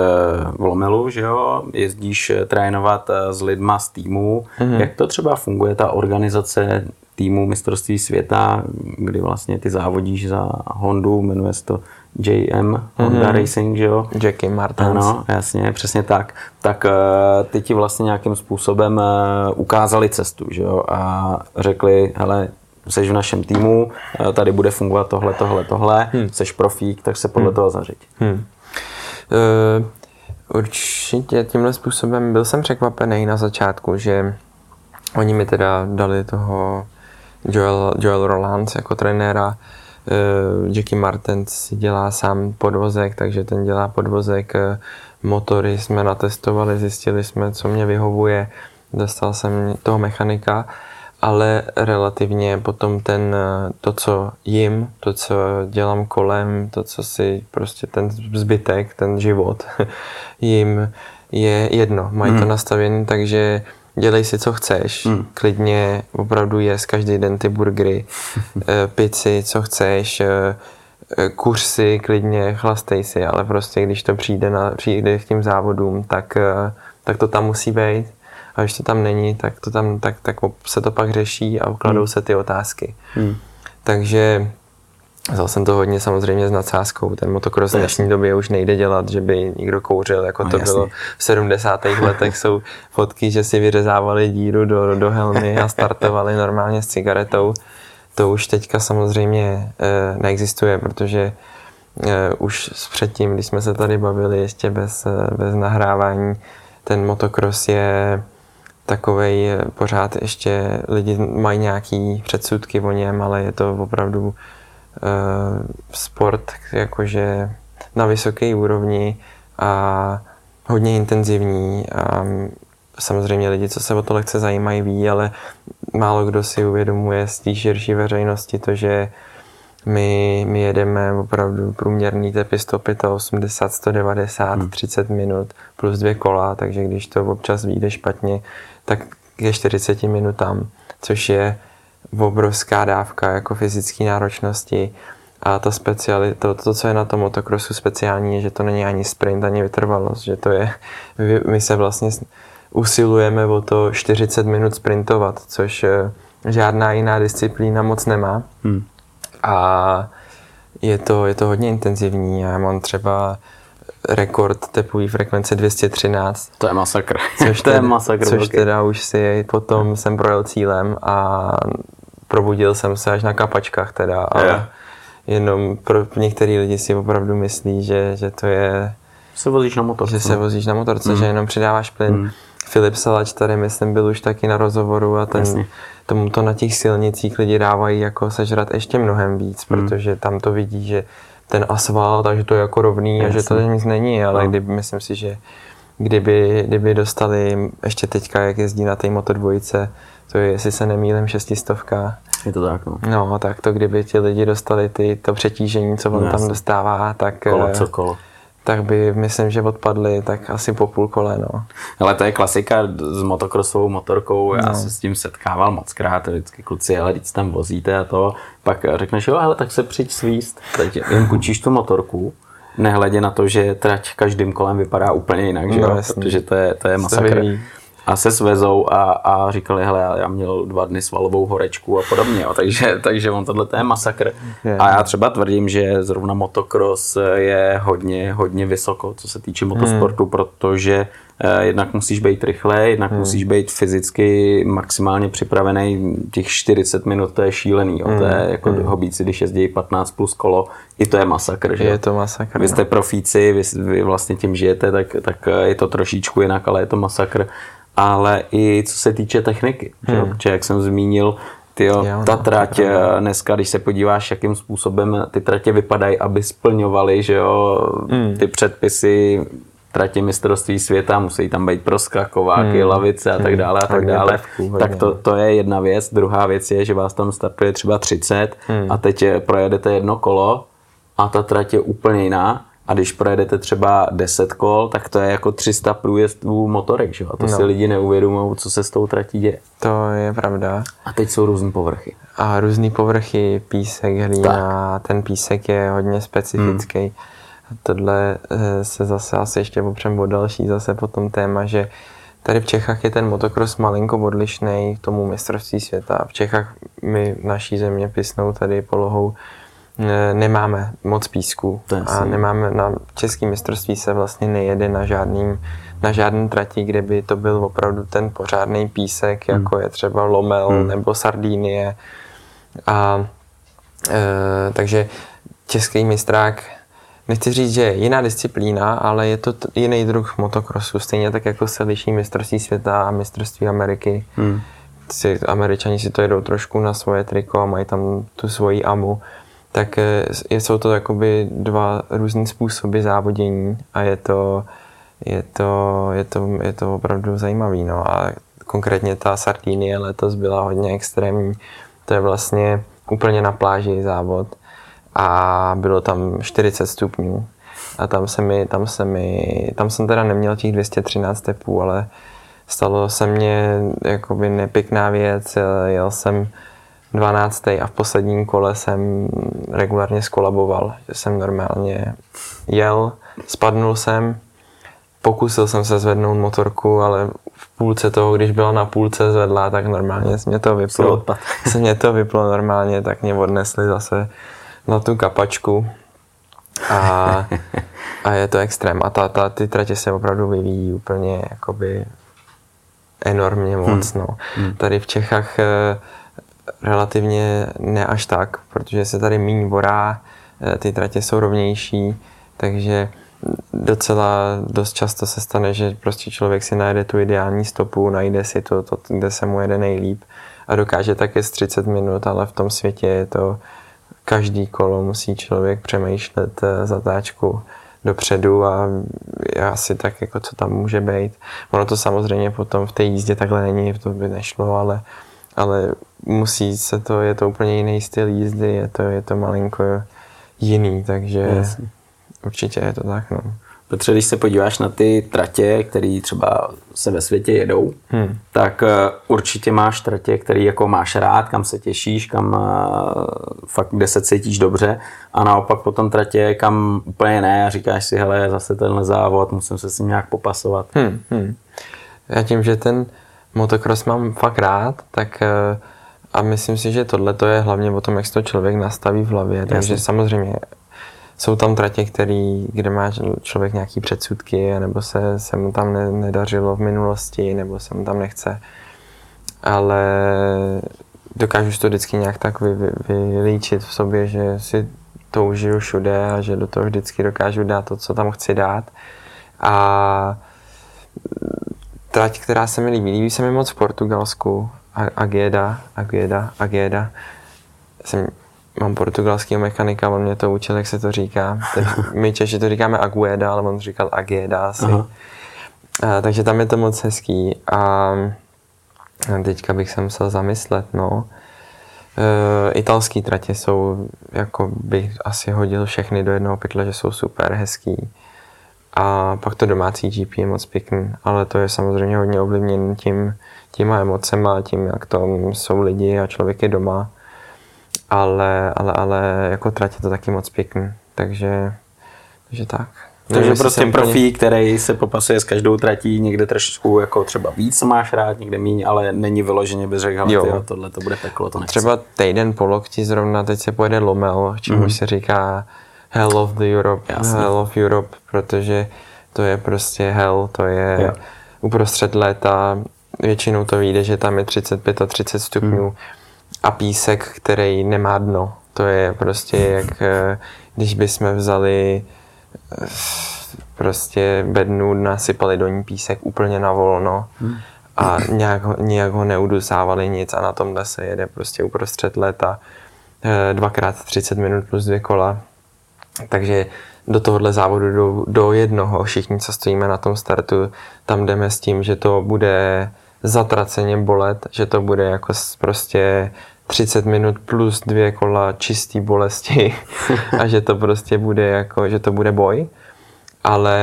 v Lomelu, že jo? Jezdíš eh, trénovat eh, s lidma z týmu. Mm-hmm. Jak to třeba funguje, ta organizace týmu mistrovství světa, kdy vlastně ty závodíš za Hondu, jmenuje se to JM Honda mm-hmm. Racing, že jo? Jackie Martins. Ano, jasně, přesně tak. Tak ty ti vlastně nějakým způsobem ukázali cestu, že jo? A řekli, hele, jsi v našem týmu, tady bude fungovat tohle, tohle, tohle, hmm. jsi profík, tak se podle hmm. toho zařiď. Hmm. Uh, určitě tímhle způsobem byl jsem překvapený na začátku, že oni mi teda dali toho Joel, Joel Roland jako trenéra. Uh, Jackie Martin si dělá sám podvozek, takže ten dělá podvozek. Motory jsme natestovali, zjistili jsme, co mě vyhovuje. Dostal jsem toho mechanika ale relativně potom ten, to, co jim, to, co dělám kolem, to, co si prostě ten zbytek, ten život [LAUGHS] jim je jedno. Mají hmm. to nastavené, takže dělej si, co chceš. Hmm. Klidně opravdu jes každý den ty burgery, [LAUGHS] eh, pici, co chceš, eh, eh, kursy, klidně chlastej si, ale prostě když to přijde, na, přijde k tím závodům, tak, tak to tam musí být a když to tam není, tak, to tam, tak, tak se to pak řeší a ukladou hmm. se ty otázky. Hmm. Takže Vzal jsem to hodně samozřejmě s nadsázkou. Ten motocross v dnešní době už nejde dělat, že by někdo kouřil, jako no, to jasný. bylo v 70. letech. Jsou fotky, že si vyřezávali díru do, do helmy a startovali normálně s cigaretou. To už teďka samozřejmě e, neexistuje, protože e, už předtím, když jsme se tady bavili ještě bez, e, bez nahrávání, ten motocross je takovej pořád ještě lidi mají nějaký předsudky o něm, ale je to opravdu uh, sport jakože na vysoké úrovni a hodně intenzivní a samozřejmě lidi, co se o to lehce zajímají, ví, ale málo kdo si uvědomuje z té širší veřejnosti to, že my, my jedeme opravdu průměrný tepy 185, 190, hmm. 30 minut plus dvě kola, takže když to občas vyjde špatně, tak ke 40 minutám, což je obrovská dávka jako fyzické náročnosti. A ta speciali, to, to, co je na tom motocrossu speciální, je, že to není ani sprint, ani vytrvalost, že to je, my se vlastně usilujeme o to 40 minut sprintovat, což eh, žádná jiná disciplína moc nemá. Hmm. A je to, je to hodně intenzivní. Já mám třeba rekord tepové frekvence 213. To je masakr. [LAUGHS] Což to je masakr. Což teda už si potom jsem projel cílem a probudil jsem se až na kapačkách teda, ale yeah. jenom pro některý lidi si opravdu myslí, že, že to je... Se vozíš na motorce. Že se vozíš na motorce, mm. že jenom přidáváš plyn. Mm. Filip Salač tady, myslím, byl už taky na rozhovoru a ten, Jasně. tomu to na těch silnicích lidi dávají jako sežrat ještě mnohem víc, mm. protože tam to vidí, že ten asfalt, takže to je jako rovný Jasně. a že to nic není, ale no. kdyby, myslím si, že kdyby, kdyby dostali ještě teďka, jak jezdí na té Moto dvojice, to je, jestli se nemýlím, šestistovka. Je to tak, no. No, tak to kdyby ti lidi dostali ty, to přetížení, co on no, tam dostává, tak... Kolo co kolo. Tak by myslím, že odpadly tak asi po půl kole. No. Ale to je klasika s motokrosovou motorkou, já no. se s tím setkával moc krát, vždycky kluci, ale když tam vozíte a to, pak řekneš, jo, ale tak se přijď svíst, teď jen půjčíš tu motorku, nehledě na to, že trať každým kolem vypadá úplně jinak, že no, jo? protože to je, to je masakr a se svezou a, a říkali, hele, já měl dva dny svalovou horečku a podobně, jo. Takže, [LAUGHS] takže on tohle je masakr. A já třeba tvrdím, že zrovna motocross je hodně, hodně vysoko, co se týče motosportu, hmm. protože eh, jednak musíš být rychle, jednak hmm. musíš být fyzicky maximálně připravený. Těch 40 minut to je šílený. Jo. Hmm. To je hmm. jako hmm. hobíci, když jezdí 15 plus kolo, i to je masakr. Že? Je to masakr. Vy jste no. profíci, vy, vy vlastně tím žijete, tak, tak je to trošičku jinak, ale je to masakr ale i co se týče techniky. Hmm. Že? jak jsem zmínil, tyjo, jo, ta no, trať no. dneska, když se podíváš, jakým způsobem ty tratě vypadají, aby splňovaly že jo, hmm. ty předpisy tratě mistrovství světa, musí tam být proskakováky, hmm. lavice a tak hmm. dále a tak dále. Tak to, to je jedna věc. Druhá věc je, že vás tam startuje třeba 30 hmm. a teď projedete jedno kolo a ta trať je úplně jiná a když projedete třeba 10 kol, tak to je jako 300 průjezdů motorek, že? A to no. si lidi neuvědomují, co se s tou tratí děje. To je pravda. A teď jsou různé povrchy. A různé povrchy, písek, hlína, tak. ten písek je hodně specifický. Hmm. Tohle eh, se zase asi ještě opřem o další zase potom téma, že tady v Čechách je ten motocross malinko odlišný k tomu mistrovství světa. V Čechách my naší země pisnou tady polohou nemáme moc písku a nemáme na český mistrovství se vlastně nejede na žádným na žádný trati, kde by to byl opravdu ten pořádný písek, hmm. jako je třeba Lomel hmm. nebo Sardinie. A e, takže český mistrák, nechci říct, že je jiná disciplína, ale je to t- jiný druh motokrosu, stejně tak jako se liší mistrovství světa a mistrovství Ameriky. Hmm. Si, Američani si to jedou trošku na svoje triko a mají tam tu svoji amu tak eh, jsou to jakoby dva různé způsoby závodění a je to, je to, je to, je to opravdu zajímavý. No. A konkrétně ta Sardinie letos byla hodně extrémní. To je vlastně úplně na pláži závod a bylo tam 40 stupňů. A tam se mi, tam se mi, tam jsem teda neměl těch 213 tepů, ale stalo se mně jakoby nepěkná věc. Jel jsem 12. a v posledním kole jsem regulárně skolaboval, že jsem normálně jel, spadnul jsem, pokusil jsem se zvednout motorku, ale v půlce toho, když byla na půlce zvedla, tak normálně se mě to vyplo. [LAUGHS] Se mě to vyplo normálně, tak mě odnesli zase na tu kapačku. A, a je to extrém. A ta, ta, ty tratě se opravdu vyvíjí úplně jakoby enormně moc. Hmm. No. Hmm. Tady v Čechách eh, relativně ne až tak, protože se tady méně vorá, eh, ty tratě jsou rovnější, takže docela dost často se stane, že prostě člověk si najde tu ideální stopu, najde si to, to kde se mu jede nejlíp a dokáže také z 30 minut, ale v tom světě je to každý kolo musí člověk přemýšlet eh, zatáčku dopředu a asi tak, jako co tam může být. Ono to samozřejmě potom v té jízdě takhle není, to by nešlo, ale ale musí se to, je to úplně jiný styl jízdy, je to, je to malinko jiný, takže Jasně. určitě je to tak. No. Protože když se podíváš na ty tratě, které třeba se ve světě jedou, hmm. tak uh, určitě máš tratě, který jako máš rád, kam se těšíš, kam uh, fakt, kde se cítíš dobře a naopak potom tratě, kam úplně ne a říkáš si, hele, zase tenhle závod, musím se s ním nějak popasovat. Hmm, hmm. Já tím, že ten motocross mám fakt rád, tak eh, a myslím si, že tohle to je hlavně o tom, jak se to člověk nastaví v hlavě. Takže Jasně. samozřejmě jsou tam tratě, který, kde má člověk nějaký předsudky, nebo se, se mu tam ne, nedařilo v minulosti, nebo se mu tam nechce. Ale dokážu to vždycky nějak tak vy, vy, vylíčit v sobě, že si to užiju všude a že do toho vždycky dokážu dát to, co tam chci dát. A trať, která se mi líbí. Líbí se mi moc v Portugalsku. Ageda, Ageda, Ageda. Jsem, mám portugalského mechanika, on mě to učil, jak se to říká. Teď [LAUGHS] my Češi to říkáme Agueda, ale on říkal Ageda asi. A, takže tam je to moc hezký. A teďka bych se musel zamyslet, no. E, italský tratě jsou, jako bych asi hodil všechny do jednoho pytle, že jsou super hezký. A pak to domácí GP je moc pěkný, ale to je samozřejmě hodně ovlivněn tím, těma emocema, tím, jak to jsou lidi a člověk je doma. Ale, ale, ale jako trať je to taky moc pěkný, takže, takže tak. Takže no, prostě profík, který se popasuje s každou tratí, někde trošku jako třeba víc máš rád, někde míň, ale není vyloženě bez řekl, jo. tohle to bude peklo, to nechci. Třeba týden po lokti zrovna teď se pojede Lomel, čemu mm-hmm. se říká Hell of the Europe, Jasně. Hell of Europe, protože to je prostě hell, to je jo. uprostřed léta, většinou to vyjde, že tam je 35 a 30 stupňů mm. a písek, který nemá dno. To je prostě jak eh, když bychom vzali prostě bednu nasypali do ní písek úplně na volno a nějak, nějak ho neudusávali nic a na tomhle se jede prostě uprostřed leta eh, dvakrát 30 minut plus dvě kola. Takže do tohohle závodu do, do jednoho, všichni, co stojíme na tom startu, tam jdeme s tím, že to bude zatraceně bolet, že to bude jako prostě 30 minut plus dvě kola čistý bolesti [LAUGHS] a že to prostě bude jako, že to bude boj. Ale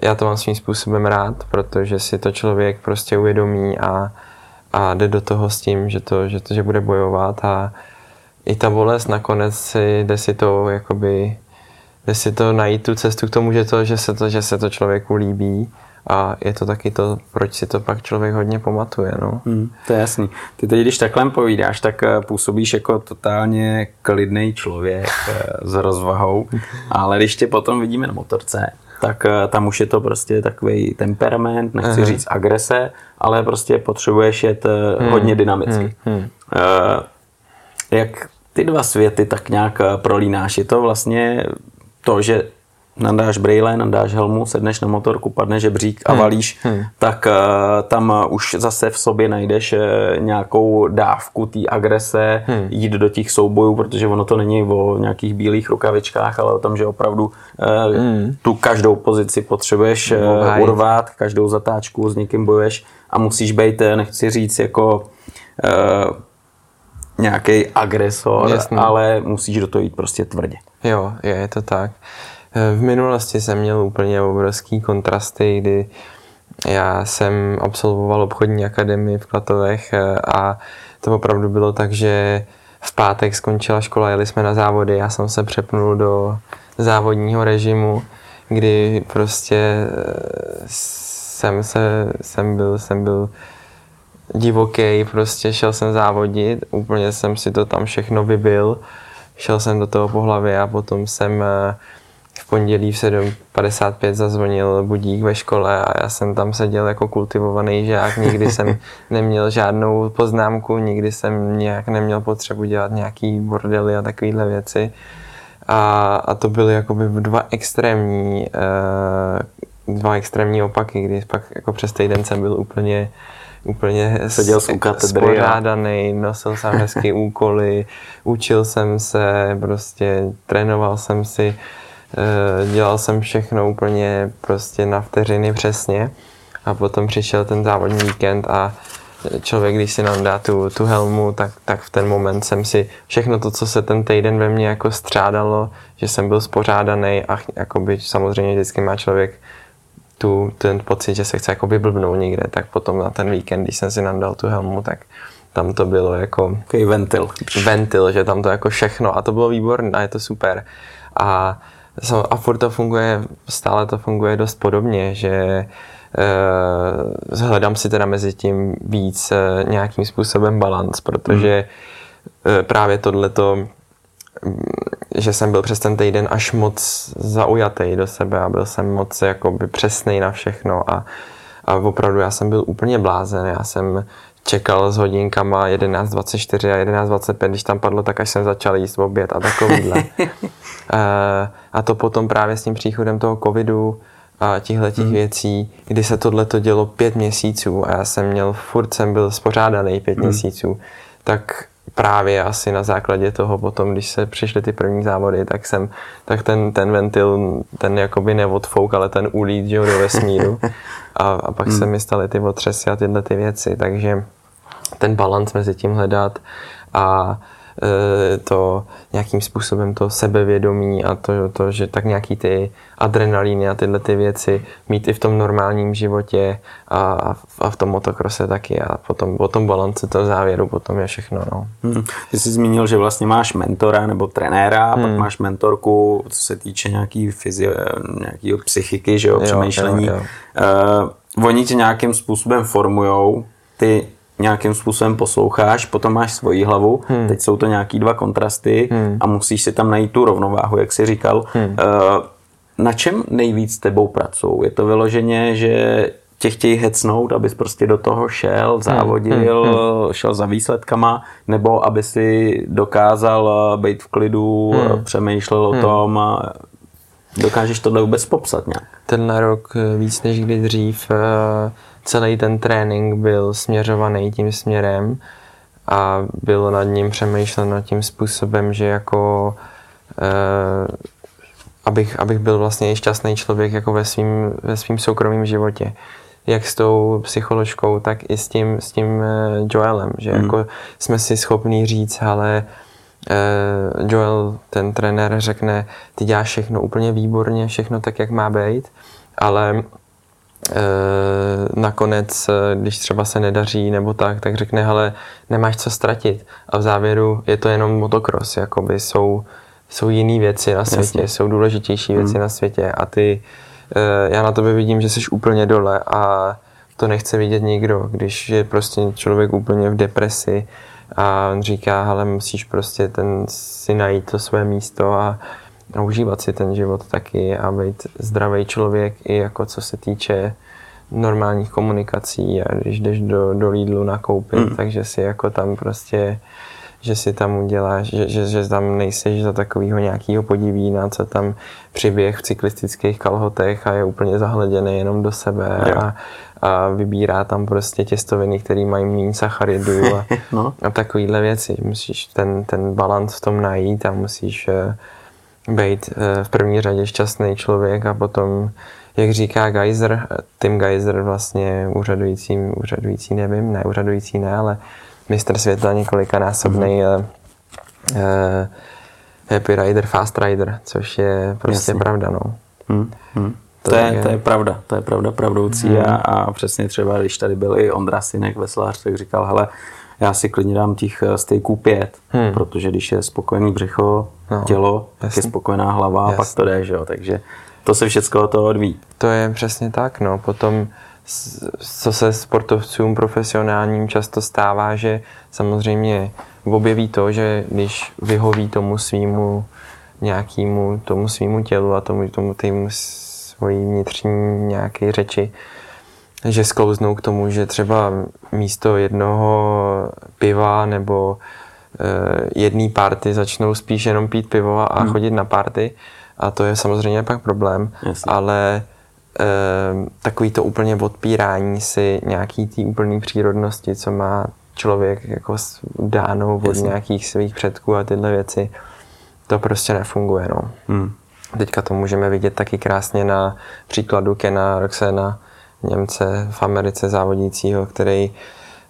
já to mám svým způsobem rád, protože si to člověk prostě uvědomí a, a jde do toho s tím, že to, že to že bude bojovat a i ta bolest nakonec si, jde si to jakoby, jde si to najít tu cestu k tomu, že, to, že, se to, že se to člověku líbí a je to taky to, proč si to pak člověk hodně pamatuje. No. Hmm, to je jasný. Ty teď, když takhle povídáš, tak eh, působíš jako totálně klidný člověk eh, s rozvahou, [LAUGHS] ale když tě potom vidíme na motorce, tak eh, tam už je to prostě takový temperament, nechci Aha. říct agrese, ale prostě potřebuješ jet hmm. hodně dynamicky. Hmm. Hmm. Jak ty dva světy tak nějak prolínáš? Je to vlastně to, že nadáš brýle, nadáš helmu, sedneš na motorku, padne žebřík a hmm. valíš, hmm. tak uh, tam uh, už zase v sobě najdeš uh, nějakou dávku té agrese, hmm. jít do těch soubojů, protože ono to není o nějakých bílých rukavičkách, ale o tom, že opravdu uh, hmm. tu každou pozici potřebuješ uh, urvat, každou zatáčku s někým bojuješ a musíš být, nechci říct, jako uh, nějaký agresor, Jasný. ale musíš do toho jít prostě tvrdě. Jo, je, je to tak. Eh, v minulosti jsem měl úplně obrovský kontrasty, kdy já jsem absolvoval obchodní akademii v Klatovech eh, a to opravdu bylo tak, že v pátek skončila škola, jeli jsme na závody, já jsem se přepnul do závodního režimu, kdy prostě eh, jsem, se, jsem, byl, jsem byl divoký, prostě šel jsem závodit, úplně jsem si to tam všechno vybil, šel jsem do toho po hlavě a potom jsem pondělí v 7.55 zazvonil budík ve škole a já jsem tam seděl jako kultivovaný žák, nikdy jsem [LAUGHS] neměl žádnou poznámku, nikdy jsem nějak neměl potřebu dělat nějaký bordely a takovéhle věci. A, a to byly jakoby dva extrémní, uh, dva extrémní opaky, kdy pak jako přes týden jsem byl úplně úplně seděl jsem spořádaný, nosil jsem hezky [LAUGHS] úkoly, učil jsem se, prostě trénoval jsem si Eh, dělal jsem všechno úplně prostě na vteřiny přesně a potom přišel ten závodní víkend a člověk, když si nám dá tu, tu helmu, tak, tak v ten moment jsem si všechno to, co se ten týden ve mně jako střádalo, že jsem byl spořádaný a jakoby samozřejmě vždycky má člověk tu, ten pocit, že se chce jako blbnout někde, tak potom na ten víkend, když jsem si nám dal tu helmu, tak tam to bylo jako... Takový ventil. Ventil, že tam to jako všechno a to bylo výborné a je to super. A a furt to funguje, stále to funguje dost podobně, že uh, hledám si teda mezi tím víc uh, nějakým způsobem balans, protože uh, právě tohleto, mm, že jsem byl přes ten týden až moc zaujatý do sebe a byl jsem moc jakoby přesný na všechno a, a opravdu já jsem byl úplně blázen, já jsem čekal s hodinkama 11.24 a 11.25, když tam padlo, tak až jsem začal jíst oběd a takovýhle. [LAUGHS] Eh, a to potom právě s tím příchodem toho covidu a těchto těch hmm. věcí, kdy se tohle to dělo pět měsíců a já jsem měl, furt jsem byl spořádaný pět hmm. měsíců, tak právě asi na základě toho potom, když se přišly ty první závody, tak jsem, tak ten, ten ventil, ten jakoby neodfouk, ale ten ulít, že jo, do vesmíru. [LAUGHS] A, a pak hmm. se mi staly ty otřesy a tyhle ty věci, takže ten balans mezi tím hledat a to nějakým způsobem to sebevědomí a to, to, že tak nějaký ty adrenalíny a tyhle ty věci mít i v tom normálním životě a, a v tom motokrose taky a potom o tom balance toho závěru potom je všechno. No. Hmm. Ty jsi zmínil, že vlastně máš mentora nebo trenéra, hmm. pak máš mentorku, co se týče nějaký fyzio, nějaký psychiky, že jo, jo přemýšlení. Jo, jo. Uh, oni tě nějakým způsobem formujou, ty nějakým způsobem posloucháš, potom máš svoji hlavu, hmm. teď jsou to nějaký dva kontrasty hmm. a musíš si tam najít tu rovnováhu, jak jsi říkal. Hmm. Uh, na čem nejvíc s tebou pracují? Je to vyloženě, že tě chtějí hecnout, abys prostě do toho šel, hmm. závodil, hmm. Hmm. šel za výsledkama, nebo aby si dokázal eh, být v klidu, hmm. Eh, přemýšlel hmm. o tom, dokážeš tohle vůbec popsat nějak? Tenhle rok víc než kdy dřív celý ten trénink byl směřovaný tím směrem a bylo nad ním přemýšleno tím způsobem, že jako eh, abych, abych byl vlastně i šťastný člověk jako ve svým, ve svým soukromém životě. Jak s tou psycholožkou, tak i s tím, s tím eh, Joelem, že mm. jako jsme si schopní říct, ale eh, Joel, ten trenér, řekne, ty děláš všechno úplně výborně, všechno tak, jak má být, ale nakonec, eh, když třeba se nedaří nebo tak, tak řekne, hele, nemáš co ztratit. A v závěru je to jenom motocross, jakoby jsou, jsou jiné věci na světě, Jasně. jsou důležitější věci hmm. na světě a ty, eh, já na tobě vidím, že jsi úplně dole a to nechce vidět nikdo, když je prostě člověk úplně v depresi a on říká, hele, musíš prostě ten si najít to své místo a a užívat si ten život taky a být zdravý člověk i jako co se týče normálních komunikací a když jdeš do, do Lidlu nakoupit, mm. takže si jako tam prostě že si tam uděláš, že, že, že tam nejseš za takového nějakého podivína, co tam přiběh v cyklistických kalhotech a je úplně zahleděný jenom do sebe a, a vybírá tam prostě těstoviny, které mají méně sacharidů a, [LAUGHS] no. a takovéhle věci. Musíš ten, ten balans v tom najít a musíš uh, být eh, v první řadě šťastný člověk a potom, jak říká Geyser, Tim Geyser vlastně úřadující, úřadující nevím, ne úřadující ne, ale mistr světa několikanásobný mm-hmm. uh, Happy Rider, Fast Rider, což je prostě Jasně. pravda, no. Hmm. Hmm. To, to, je, to je pravda, to je pravda pravdoucí hmm. a, a přesně třeba, když tady byl i Ondra Sinek, veslář, tak říkal, hele, já si klidně dám těch eh, stejků pět, hmm. protože když je spokojený břicho, no, tělo, jasný. tak je spokojená hlava jasný. a pak to jde, že jo? takže to se všechno od toho odvíjí. To je přesně tak, no. Potom, co se sportovcům profesionálním často stává, že samozřejmě objeví to, že když vyhoví tomu svýmu nějakému tomu svýmu tělu a tomu, tomu týmu svojí vnitřní nějaké řeči, že sklouznou k tomu, že třeba místo jednoho piva nebo uh, jedné party začnou spíš jenom pít pivo a hmm. chodit na party. A to je samozřejmě pak problém, Jasně. ale uh, takový to úplně odpírání si nějaký té úplné přírodnosti, co má člověk jako dáno od Jasně. nějakých svých předků a tyhle věci, to prostě nefunguje. No. Hmm. Teďka to můžeme vidět taky krásně na příkladu Kena Roxena, Němce v Americe závodícího, který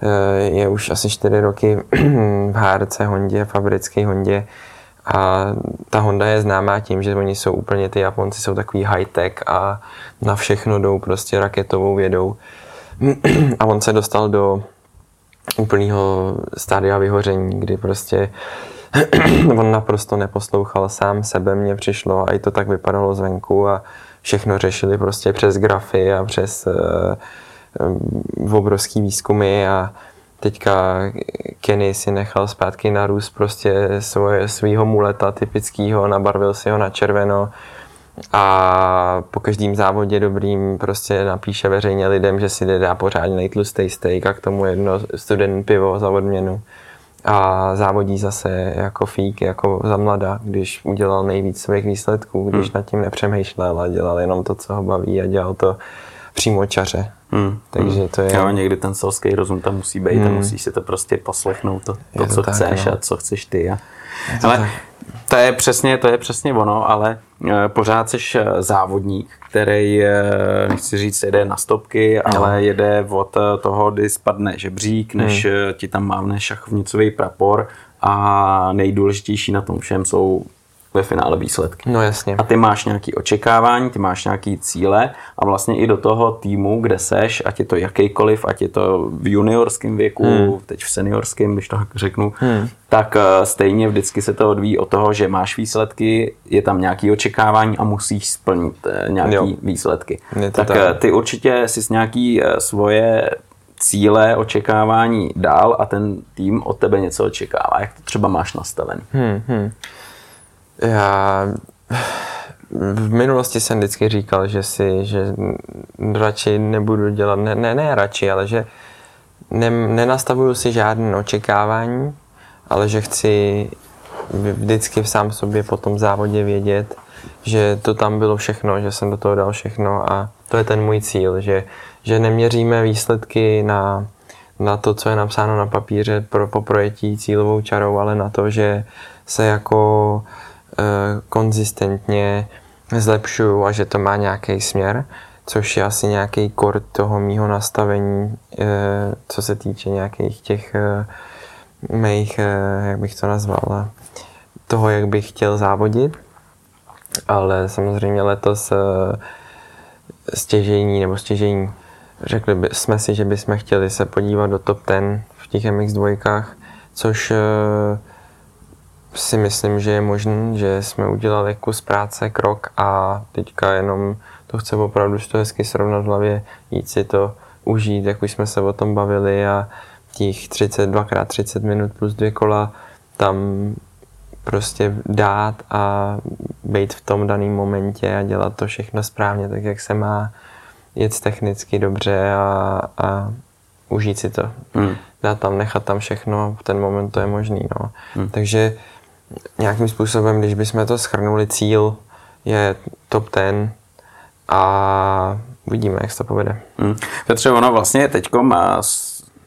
eh, je už asi čtyři roky [CLEARS THROAT] v HRC Hondě, fabrické Hondě. A ta Honda je známá tím, že oni jsou úplně, ty Japonci jsou takový high-tech a na všechno jdou prostě raketovou vědou. [CLEARS THROAT] A on se dostal do úplného stádia vyhoření, kdy prostě [CLEARS THROAT] on naprosto neposlouchal sám sebe, mně přišlo a i to tak vypadalo zvenku a všechno řešili prostě přes grafy a přes uh, obrovský výzkumy a teďka Kenny si nechal zpátky narůst prostě svoje, svýho muleta typického, nabarvil si ho na červeno a po každém závodě dobrým prostě napíše veřejně lidem, že si dá pořádně tlustý steak a k tomu jedno student pivo za odměnu a závodí zase jako fík, jako za mlada, když udělal nejvíc svých výsledků, když hmm. nad tím nepřemýšlel a dělal jenom to, co ho baví a dělal to přímo čaře. Hmm. Takže to je... Jo, někdy ten selský rozum tam musí být hmm. a musíš si to prostě poslechnout, to, to, to co tak, chceš no. a co chceš ty. A... Ale tak. to je přesně, to je přesně ono, ale Eh, pořád jsi eh, závodník, který, eh, nechci říct, jede na stopky, no. ale jede od toho, kdy spadne žebřík, než hmm. ti tam mávne šachovnicový prapor, a nejdůležitější na tom všem jsou ve finále výsledky. No jasně. A ty máš nějaké očekávání, ty máš nějaké cíle a vlastně i do toho týmu, kde seš, ať je to jakýkoliv, ať je to v juniorském věku, hmm. teď v seniorském, když to tak řeknu, hmm. tak eh, stejně vždycky se to odvíjí od toho, že máš výsledky, je tam nějaké očekávání a musíš splnit eh, nějaké výsledky. Tak, tak eh, ty určitě si s nějaký svoje cíle, očekávání dál a ten tým od tebe něco očekává. Jak to třeba máš nastavený? Hmm, hmm. Já v minulosti jsem vždycky říkal, že si, že radši nebudu dělat, ne, ne, ne radši, ale že ne, nenastavuju si žádné očekávání, ale že chci vždycky v sám sobě po tom závodě vědět, že to tam bylo všechno, že jsem do toho dal všechno a to je ten můj cíl, že, že neměříme výsledky na, na to, co je napsáno na papíře pro, po projetí cílovou čarou, ale na to, že se jako konzistentně zlepšuju a že to má nějaký směr, což je asi nějaký kor toho mýho nastavení, eh, co se týče nějakých těch eh, mých, jak bych to nazval, toho, jak bych chtěl závodit. Ale samozřejmě letos stěžení nebo stěžení, řekli by, jsme si, že bychom chtěli se podívat do top 10 v těch MX2, což si myslím, že je možný, že jsme udělali kus práce, krok a teďka jenom to chce opravdu to hezky srovnat v hlavě, jít si to užít, jak už jsme se o tom bavili a těch 32 x 30 minut plus dvě kola tam prostě dát a být v tom daném momentě a dělat to všechno správně, tak jak se má, jet technicky dobře a, a užít si to. Hmm. Dát tam, nechat tam všechno, v ten moment to je možný. No. Hmm. Takže nějakým způsobem, když bychom to schrnuli, cíl je top 10 a uvidíme, jak se to povede. Hmm. Petře, ono vlastně teď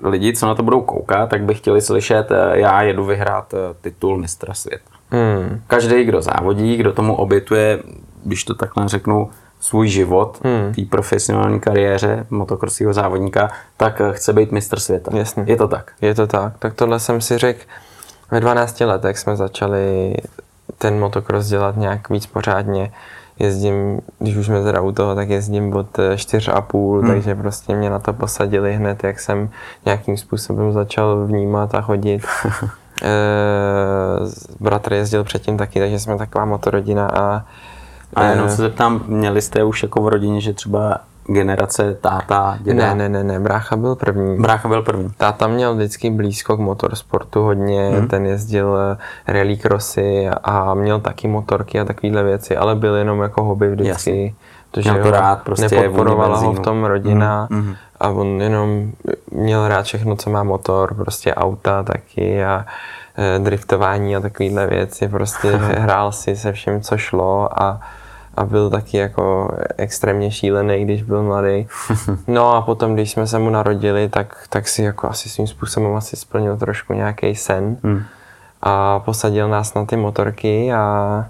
lidi, co na to budou koukat, tak by chtěli slyšet, eh, já jedu vyhrát eh, titul mistra světa. Hmm. Každý, kdo závodí, kdo tomu obětuje, když to takhle řeknu, svůj život, hmm. té profesionální kariéře motokrosího závodníka, tak eh, chce být mistr světa. Jasně. Je to tak? Je to tak. Tak tohle jsem si řekl, ve 12 letech jsme začali ten motocross dělat nějak víc pořádně. Jezdím, když už jsme teda u toho, tak jezdím od 4,5, hmm. takže prostě mě na to posadili hned, jak jsem nějakým způsobem začal vnímat a chodit. [LAUGHS] e, bratr jezdil předtím taky, takže jsme taková motorodina a a jenom se zeptám, měli jste už jako v rodině, že třeba generace táta, děda? Ne, ne, ne, ne, brácha byl první. Brácha byl první. Táta měl vždycky blízko k motorsportu hodně, hmm. ten jezdil eh, rally crossy a měl taky motorky a takovéhle věci, ale byl jenom jako hobby vždycky. Jasně. Protože měl to rád, prostě nepodporovala ho v tom rodina hmm. Hmm. a on jenom měl rád všechno, co má motor, prostě auta taky a eh, driftování a takovéhle věci, prostě [LAUGHS] hrál si se vším, co šlo a a byl taky jako extrémně šílený, když byl mladý. [LAUGHS] No a potom, když jsme se mu narodili, tak, tak si jako asi svým způsobem asi splnil trošku nějaký sen hmm. a posadil nás na ty motorky a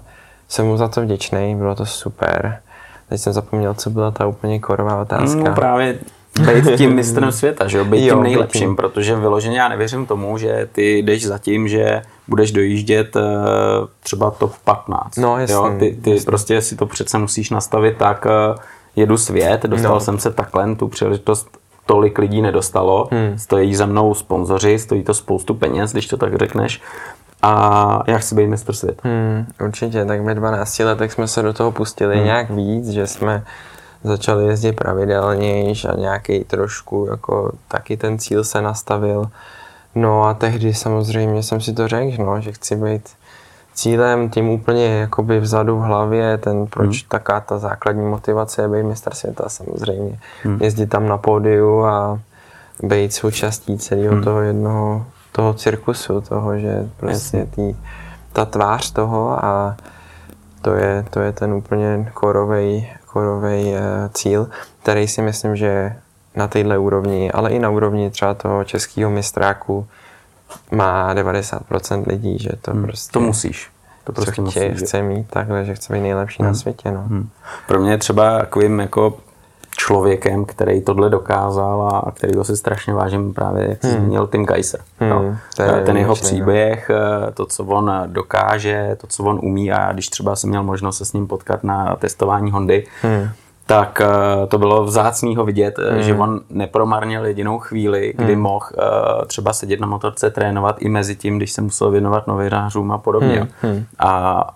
jsem mu za to vděčný, bylo to super. Teď jsem zapomněl, co byla ta úplně korová otázka. No právě být tím [LAUGHS] mistrem světa, že jo? Být jo, tím nejlepším, tím. protože vyloženě já nevěřím tomu, že ty jdeš za tím, že budeš dojíždět uh, třeba top 15. No, jasný, jo? Ty, ty jasný. prostě si to přece musíš nastavit tak, uh, jedu svět, dostal no. jsem se takhle, tu příležitost tolik lidí nedostalo, hmm. stojí za mnou sponzoři, stojí to spoustu peněz, když to tak řekneš, a já chci být mistr světa. Hmm, určitě, tak ve 12 letech jsme se do toho pustili hmm. nějak víc, že jsme začali jezdit pravidelněji a nějaký trošku jako taky ten cíl se nastavil. No a tehdy samozřejmě jsem si to řekl, no, že chci být cílem, tím úplně jakoby vzadu v hlavě, ten proč hmm. taká ta základní motivace je být mistr světa samozřejmě. Hmm. Jezdit tam na pódiu a být součástí celého hmm. toho jednoho toho cirkusu, toho, že prostě tý, ta tvář toho a to je, to je ten úplně korovej, korovej eh, cíl, který si myslím, že na téhle úrovni, ale i na úrovni třeba toho českého mistráku má 90% lidí, že to hmm, prostě... To musíš. To prostě chtě, musíš, chce mít takhle, že chce být nejlepší hmm. na světě. No. Hmm. Pro mě třeba takovým jako člověkem, který tohle dokázal a kterýho si strašně vážím právě, jak hmm. zmínil, Tim Geiser. Hmm, no. Ten jeho příběh, to, co on dokáže, to, co on umí a když třeba jsem měl možnost se s ním potkat na testování Hondy, hmm tak uh, to bylo vzácného vidět, mm. že on nepromarnil jedinou chvíli, kdy mm. mohl třeba sedět na motorce, trénovat i mezi tím, když se musel věnovat novinářům a podobně. Mm. A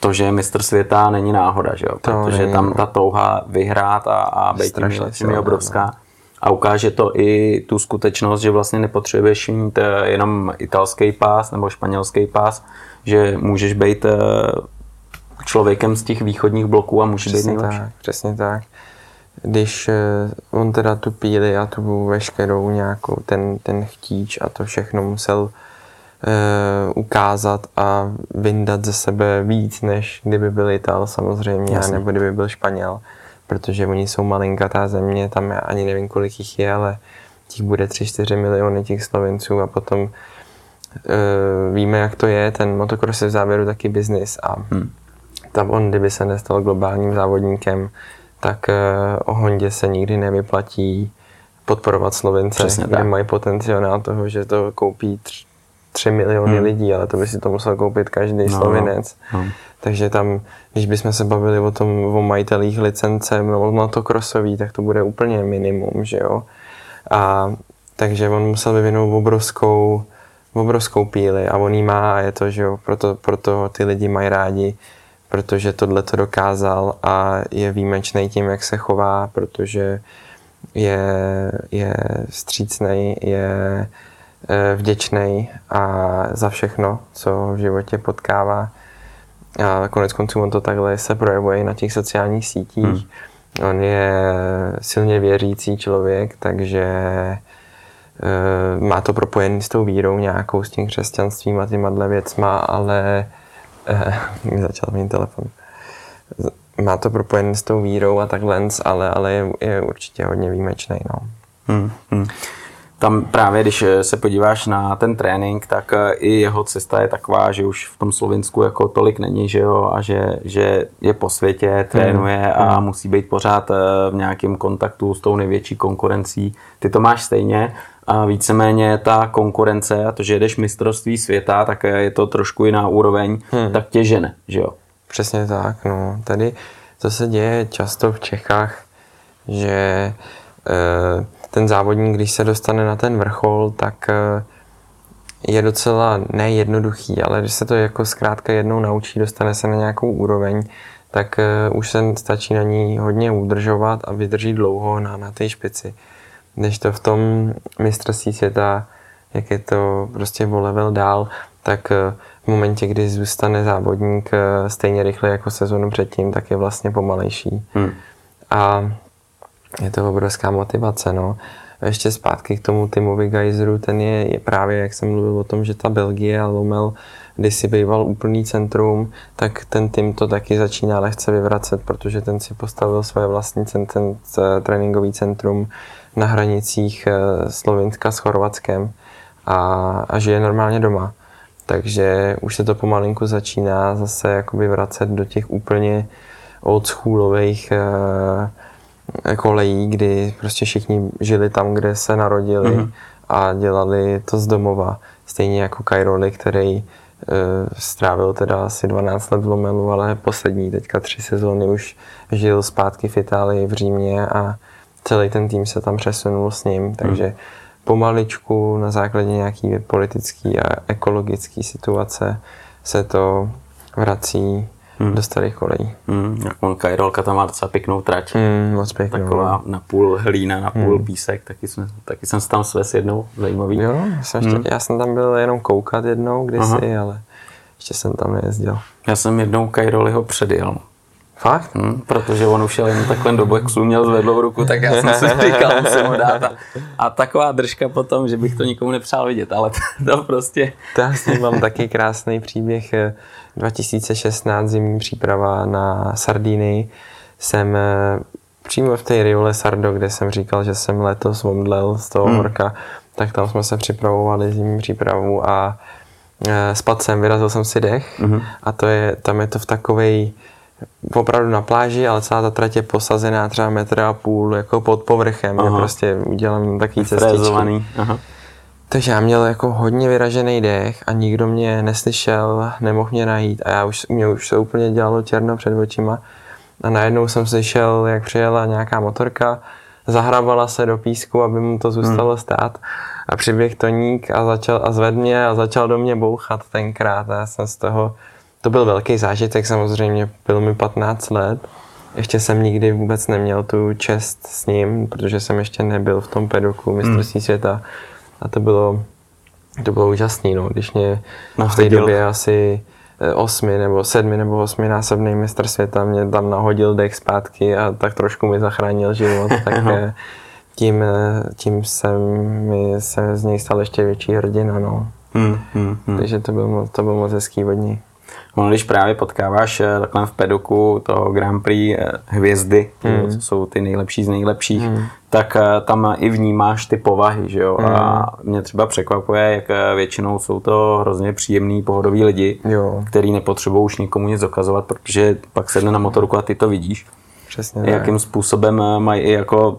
to, že je mistr světa, není náhoda, že jo? protože není, tam ta touha vyhrát a, a být tím je obrovská. No. A ukáže to i tu skutečnost, že vlastně nepotřebuješ mít jenom italský pás nebo španělský pás, že můžeš být člověkem z těch východních bloků a může přesně být nejlepší. Tak, přesně tak. Když uh, on teda tu píli a tu veškerou nějakou, ten, ten chtíč a to všechno musel uh, ukázat a vyndat ze sebe víc, než kdyby byl Ital samozřejmě, Jasně. nebo kdyby byl Španěl, protože oni jsou malinkatá země, tam já ani nevím, kolik jich je, ale těch bude 3-4 miliony těch Slovenců a potom uh, víme, jak to je, ten motocross je v závěru taky biznis a hmm tam on, kdyby se nestal globálním závodníkem, tak uh, o Hondě se nikdy nevyplatí podporovat Slovence, Přesně kde tak. mají potenciál toho, že to koupí 3 miliony hmm. lidí, ale to by si to musel koupit každý no, Slovinec. No. Takže tam, když bychom se bavili o tom, o majitelích licence no, motocrossový, tak to bude úplně minimum, že jo. A takže on musel vyvinout obrovskou, obrovskou píli a on jí má a je to, že jo, proto, proto ty lidi mají rádi protože tohle to dokázal a je výjimečný tím, jak se chová, protože je, je střícný, je vděčný a za všechno, co v životě potkává. A konec konců on to takhle se projevuje i na těch sociálních sítích. Hmm. On je silně věřící člověk, takže e, má to propojený s tou vírou nějakou, s tím křesťanstvím a těma věcma, ale [LAUGHS] mi začal mít telefon. Má to propojené s tou vírou a takhle, ale, ale je, je určitě hodně výjimečný. No. Hmm, hmm. Tam právě, když se podíváš na ten trénink, tak eh, i jeho cesta je taková, že už v tom Slovinsku jako tolik není, že jo, a že, že je po světě, trénuje hmm. a hmm. musí být pořád eh, v nějakém kontaktu s tou největší konkurencí. Ty to máš stejně a víceméně ta konkurence a to, že jedeš mistrovství světa, tak je to trošku jiná úroveň, hmm. tak tě žene, že jo? Přesně tak, no. Tady to se děje často v Čechách, že e, ten závodník, když se dostane na ten vrchol, tak e, je docela nejednoduchý, ale když se to jako zkrátka jednou naučí, dostane se na nějakou úroveň, tak e, už se stačí na ní hodně udržovat a vydrží dlouho na, na té špici než to v tom mistrovství světa, jak je to prostě o level dál, tak eh, v momentě, kdy zůstane závodník eh, stejně rychle jako sezonu předtím, tak je vlastně pomalejší. Hmm. A je to obrovská motivace, no. Ještě zpátky k tomu Timovi Geiseru, ten je, je právě, jak jsem mluvil o tom, že ta Belgie a Lomel když si býval úplný centrum, tak ten tým to taky začíná lehce vyvracet, protože ten si postavil své vlastní centrum, tréninkový centrum na hranicích eh, Slovenska s Chorvatskem a, a žije normálně doma. Takže už se to pomalinku začíná zase jakoby vracet do těch úplně oldschoolových eh, kolejí, kdy prostě všichni žili tam, kde se narodili mm-hmm. a dělali to z domova. Stejně jako Kajroli, který eh, strávil teda asi 12 let v Lomelu, ale poslední teďka tři sezóny už žil zpátky v Itálii, v Římě a celý ten tým se tam přesunul s ním, takže hmm. pomaličku na základě nějaký politický a ekologický situace se to vrací hmm. do starých kolejí. Hmm. On Kajrolka tam má docela pěknou trať. Hmm, moc pěknou. Taková no. na půl hlína, na půl hmm. písek, taky jsem, taky jsem se tam svés jednou, zajímavý. Jo, jsem hmm. ještě, já jsem tam byl jenom koukat jednou kdysi, Aha. ale ještě jsem tam nejezdil. Já jsem jednou Kajroliho předjel. Fakt? Hmm, protože on už jen takhle do boxu, měl zvedlou ruku, tak já jsem si říkal, musím mu dát. A, a taková držka potom, že bych to nikomu nepřál vidět, ale to, to prostě... To já s ním mám taky krásný příběh. 2016 zimní příprava na Sardíny. Jsem eh, přímo v té Riole Sardo, kde jsem říkal, že jsem letos omdlel z toho hmm. horka, tak tam jsme se připravovali zimní přípravu a eh, spadl jsem, vyrazil jsem si dech hmm. a to je, tam je to v takovej opravdu na pláži, ale celá ta trať je posazená třeba metr a půl jako pod povrchem, je prostě udělám takový cestičky. Aha. Takže já měl jako hodně vyražený dech a nikdo mě neslyšel, nemohl mě najít a já už, mě už se úplně dělalo černo před očima. A najednou jsem slyšel, jak přijela nějaká motorka, zahrabala se do písku, aby mu to zůstalo hmm. stát. A přiběh Toník a, začal, a zvedl mě a začal do mě bouchat tenkrát. A já jsem z toho, to byl velký zážitek samozřejmě, byl mi 15 let. Ještě jsem nikdy vůbec neměl tu čest s ním, protože jsem ještě nebyl v tom pedoku mistrovství hmm. světa. A to bylo, to bylo úžasné, no, když mě v té době asi Eh, osmi nebo sedmi nebo osmi násobný mistr světa mě tam nahodil dech zpátky a tak trošku mi zachránil život, [LAUGHS] tak eh, tím, eh, tím jsem mi se z něj stal ještě větší hrdina, no. Hmm, hmm, hmm. Takže to bylo, to bylo moc hezký od ní. Ono, když právě potkáváš takhle v pedoku toho Grand Prix hvězdy, hmm. co jsou ty nejlepší z nejlepších, hmm tak eh, tam i vnímáš ty povahy, že jo. Mm. A mě třeba překvapuje, jak eh, většinou jsou to hrozně příjemný, pohodoví lidi, jo. který nepotřebují už nikomu nic dokazovat, protože pak sedne na motorku a ty to vidíš. Přesně Jakým tak. způsobem eh, mají i jako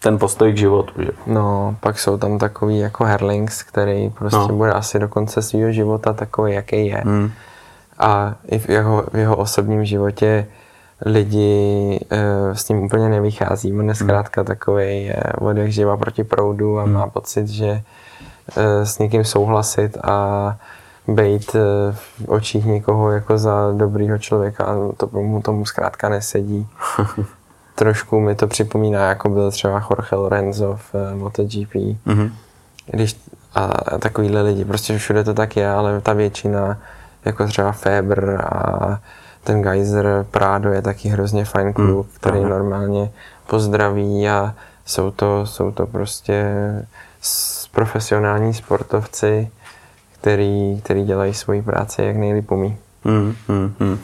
ten postoj k životu. Že? No, pak jsou tam takový jako Herlings, který prostě no. bude asi do konce svého života takový, jaký je. Mm. A i v jeho, v jeho osobním životě lidi uh, s tím úplně nevychází. On je hmm. zkrátka takový je od jak živa proti proudu a hmm. má pocit, že uh, s někým souhlasit a být uh, v očích někoho jako za dobrýho člověka, to mu tomu zkrátka nesedí. [LAUGHS] Trošku mi to připomíná, jako byl třeba Jorge Lorenzo v uh, MotoGP. Mm-hmm. Když, a takovýhle lidi, prostě všude to tak je, ale ta většina, jako třeba Feber a ten Geyser Prado je taky hrozně fajn kluk, mm, který aha. normálně pozdraví a jsou to, jsou to prostě profesionální sportovci, který, který dělají svoji práci jak nejlíp umí. Hmm, hmm, hmm.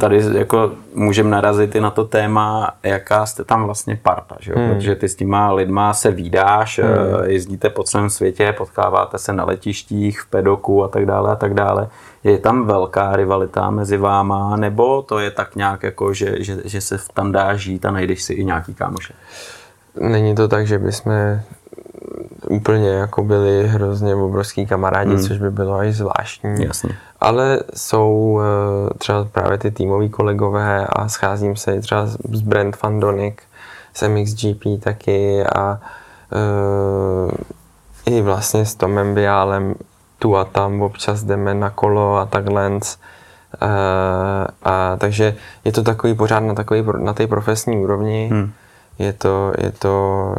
Tady jako můžeme narazit i na to téma, jaká jste tam vlastně parta, že jo? Hmm. protože ty s těma lidma se výdáš, hmm. Eh, jezdíte po celém světě, potkáváte se na letištích, v pedoku a tak dále a tak dále. Je tam velká rivalita mezi váma, nebo to je tak nějak jako, že, že, že se tam dá žít a najdeš si i nějaký kámoše? Není to tak, že bychom úplně jako byli hrozně obrovský kamarádi, hmm. což by bylo až zvláštní. Jasně. Ale jsou eh, třeba právě ty týmoví kolegové a scházím se třeba s Brent Van Donik, z MXGP taky a uh, i vlastně s Tomem Biálem tu a tam občas jdeme na kolo a takhle. Uh, a takže je to takový pořád na, takový, na té profesní úrovni. Hmm. Je, to, je to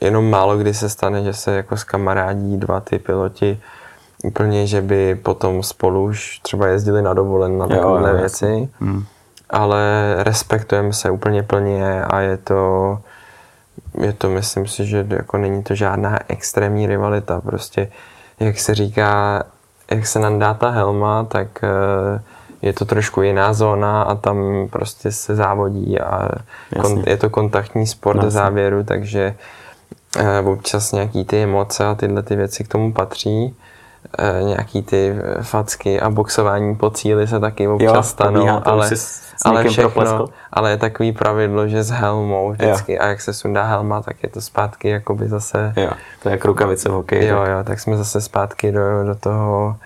jenom málo kdy se stane, že se jako kamarádí dva ty piloti úplně, že by potom spolu už třeba jezdili na dovolen na takové věci. Hmm. Ale respektujeme se úplně plně a je to, je to, myslím si, že jako není to žádná extrémní rivalita. Prostě jak se říká, jak se nám dá ta helma, tak eh, je to trošku jiná zóna a tam prostě se závodí a kon, je to kontaktní sport Jasně. závěru, takže eh, občas nějaký ty emoce a tyhle ty věci k tomu patří. Eh, nějaký ty facky a boxování po cíli se taky občas jo, stanou, ale, ale všechno, ale je takový pravidlo, že s helmou vždycky jo. a jak se sundá helma, tak je to zpátky jakoby zase... Jo, to je jak rukavice v hokeji. Jo, tak. jo, tak jsme zase zpátky do, do toho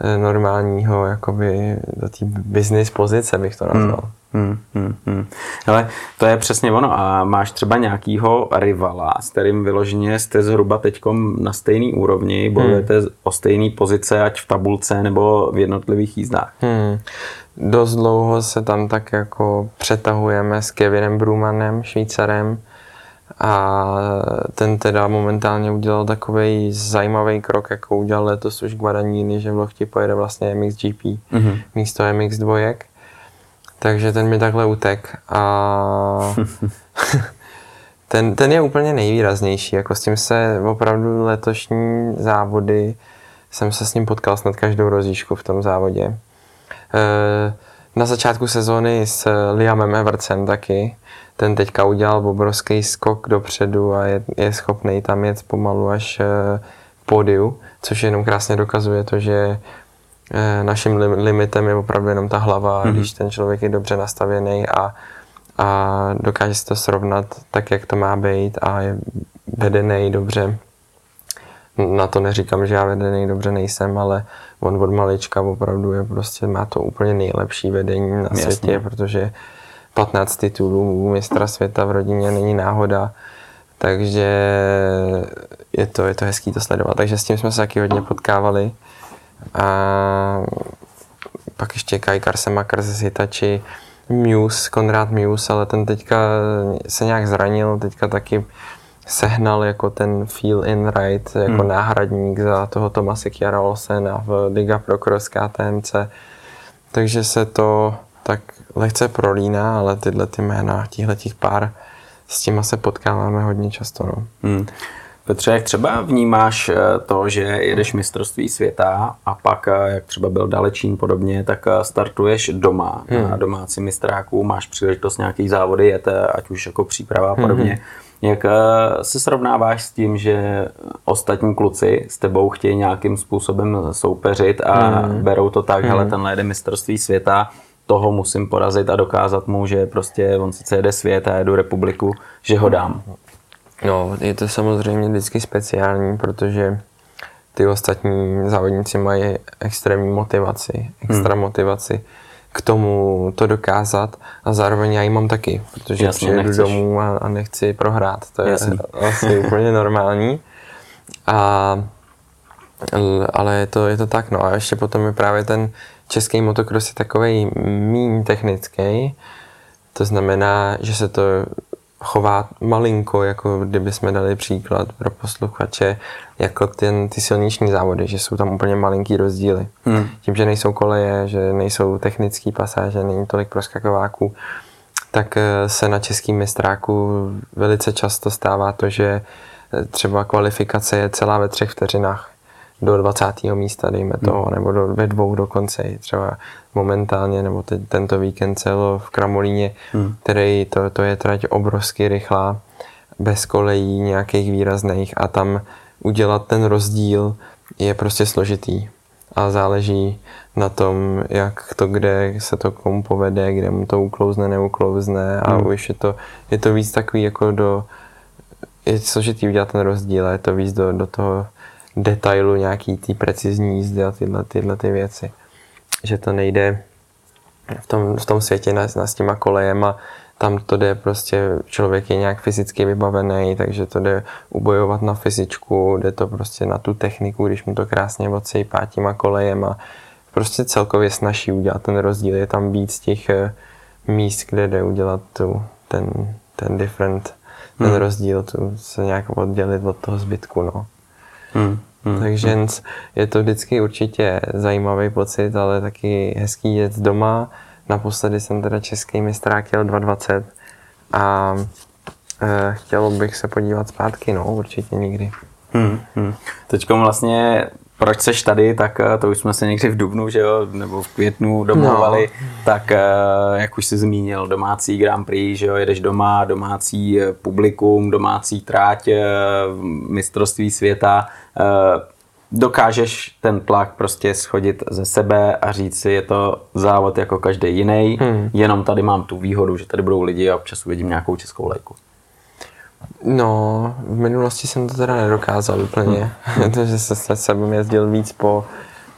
eh, normálního, jakoby do té business pozice bych to hmm. nazval. Hmm. Hmm, hmm, hmm. Ale to je přesně ono. A máš třeba nějakýho rivala, s kterým vyloženě jste zhruba teď na stejné úrovni, bojujete hmm. o stejné pozice, ať v tabulce nebo v jednotlivých jízdách? Hmm. Dost dlouho se tam tak jako přetahujeme s Kevinem Brumanem, Švýcarem, a ten teda momentálně udělal takový zajímavý krok, jako udělal letos už Guadagnini, že v Lochti pojede vlastně MXGP mm-hmm. místo MX2. Takže ten mi takhle utek a [LAUGHS] ten, ten je úplně nejvýraznější. Jako s tím se opravdu letošní závody jsem se s ním potkal snad každou rozíšku v tom závodě. E, na začátku sezóny s Liamem Evercem taky. Ten teďka udělal obrovský skok dopředu a je, je schopný tam jet pomalu až k e, pódiu, což jenom krásně dokazuje to, že naším limitem je opravdu jenom ta hlava, mm-hmm. když ten člověk je dobře nastavený a, a dokáže si to srovnat tak, jak to má být a je vedený dobře. Na to neříkám, že já vedený dobře nejsem, ale on od malička opravdu je prostě, má to úplně nejlepší vedení na Jasně. světě, protože 15 titulů mistra světa v rodině není náhoda, takže je to, je to hezký to sledovat. Takže s tím jsme se taky hodně potkávali. A pak ještě Kai Karsemakar ze Hitachi, Muse, Konrad Muse, ale ten teďka se nějak zranil, teďka taky sehnal jako ten feel in right, jako hmm. náhradník za toho Tomase Kiara Olsena v Liga Pro Cross KTMC. Takže se to tak lehce prolíná, ale tyhle ty jména, těch pár, s těma se potkáváme hodně často. No. Hmm. Petře, jak třeba vnímáš eh, to, že jedeš mistrovství světa a pak, eh, jak třeba byl dalečín podobně, tak eh, startuješ doma hmm. na domácí mistráku, máš příležitost nějaký závody jet, ať už jako příprava a podobně. Hmm. Jak se srovnáváš s tím, že ostatní kluci s tebou chtějí nějakým způsobem soupeřit a hmm. berou to tak, hmm. hele, tenhle jede mistrovství světa, toho musím porazit a dokázat mu, že prostě on sice jede svět a jedu republiku, že ho dám. No, je to samozřejmě vždycky speciální, protože ty ostatní závodníci mají extrémní motivaci, extra hmm. motivaci k tomu to dokázat a zároveň já ji mám taky, protože Jasně, přijedu nechceš. domů a, a nechci prohrát, to je Jasně. [LAUGHS] asi úplně normální. A, ale je to, je to tak, no a ještě potom je právě ten český motocross je takový méně technický, to znamená, že se to chová malinko, jako kdyby jsme dali příklad pro posluchače, jako ten, ty silniční závody, že jsou tam úplně malinký rozdíly. Hmm. Tím, že nejsou koleje, že nejsou technický pasáže, není tolik proskakováků, tak eh, se na českým mistráku velice často stává to, že eh, třeba kvalifikace je celá ve třech vteřinách do 20. místa, dejme toho, hmm. nebo do, ve dvou dokonce, třeba momentálně, nebo te, tento víkend celo v Kramolíně, hmm. který to, to je trať obrovsky rychlá, bez kolejí nějakých výrazných a tam udělat ten rozdíl je prostě složitý a záleží na tom, jak to, kde se to komu povede, kde mu to uklouzne, neuklouzne a hmm. už je to, je to víc takový jako do, je složitý udělat ten rozdíl a je to víc do, do toho detailu nějaký ty precizní jízdy a tyhle, tyhle ty věci. Že to nejde v tom, v tom světě na, na s těma kolejema, tam to jde prostě, člověk je nějak fyzicky vybavený, takže to jde ubojovat na fyzičku, jde to prostě na tu techniku, když mu to krásně odsejpá těma kolejema. Prostě celkově snaží udělat ten rozdíl, je tam víc těch eh, míst, kde jde udělat tu, ten, ten different, ten hmm. rozdíl, tu se nějak oddělit od toho zbytku, no. Hmm. Hmm. Takže hmm. je to vždycky určitě zajímavý pocit, ale taky hezký jet doma. Naposledy jsem teda český mistrák jel 2.20 a e, chtěl bych se podívat zpátky, no určitě nikdy. Hmm, hmm. Teď vlastně proč seš tady, tak eh, to už jsme se někdy v Dubnu, že jo, nebo v květnu domluvali, no. tak eh, jak už jsi zmínil, domácí Grand Prix, že jo, jedeš doma, domácí publikum, domácí tráť, mistrovství světa, dokážeš ten tlak prostě schodit ze sebe a říct si, je to závod jako každý jiný, hmm. jenom tady mám tu výhodu, že tady budou lidi a občas uvidím nějakou českou lejku. No, v minulosti jsem to teda nedokázal úplně, [LAUGHS] hmm. protože se se sebou jezdil víc po,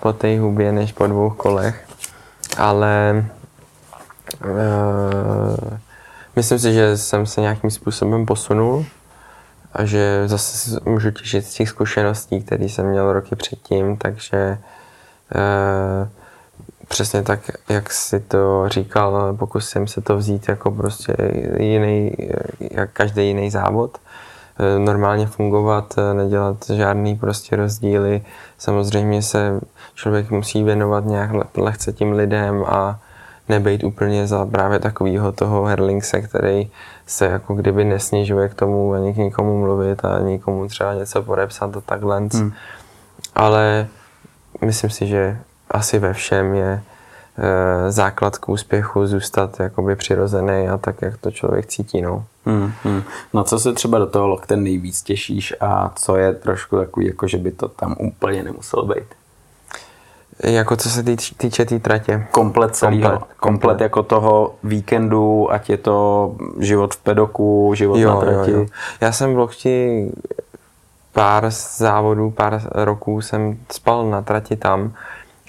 po té hubě než po dvou kolech, ale uh, myslím si, že jsem se nějakým způsobem posunul a že zase můžu těžit z těch zkušeností, které jsem měl roky předtím, takže uh, přesně tak, jak si to říkal, pokusím se to vzít jako prostě jiný, jak každý jiný závod. Eh, normálně fungovat, eh, nedělat žádný prostě rozdíly. Samozřejmě se člověk musí věnovat nějak lehce tím lidem a nebejt úplně za právě takového toho herlingse, který se jako kdyby nesnižuje k tomu ani k nikomu mluvit a nikomu třeba něco podepsat a takhle. Hmm. Ale myslím si, že asi ve všem je e, základ k úspěchu zůstat jakoby přirozený a tak, jak to člověk cítí. No. Hmm, hmm. Na co se třeba do toho lokte nejvíc těšíš a co je trošku takový, jako že by to tam úplně nemuselo být? Jako co se týč, týče té tý tratě? Komplet celého. Komplet, komplet jako toho víkendu, ať je to život v pedoku, život jo, na trati. Jo, jo. Já jsem v Lochti pár závodů, pár roků jsem spal na trati tam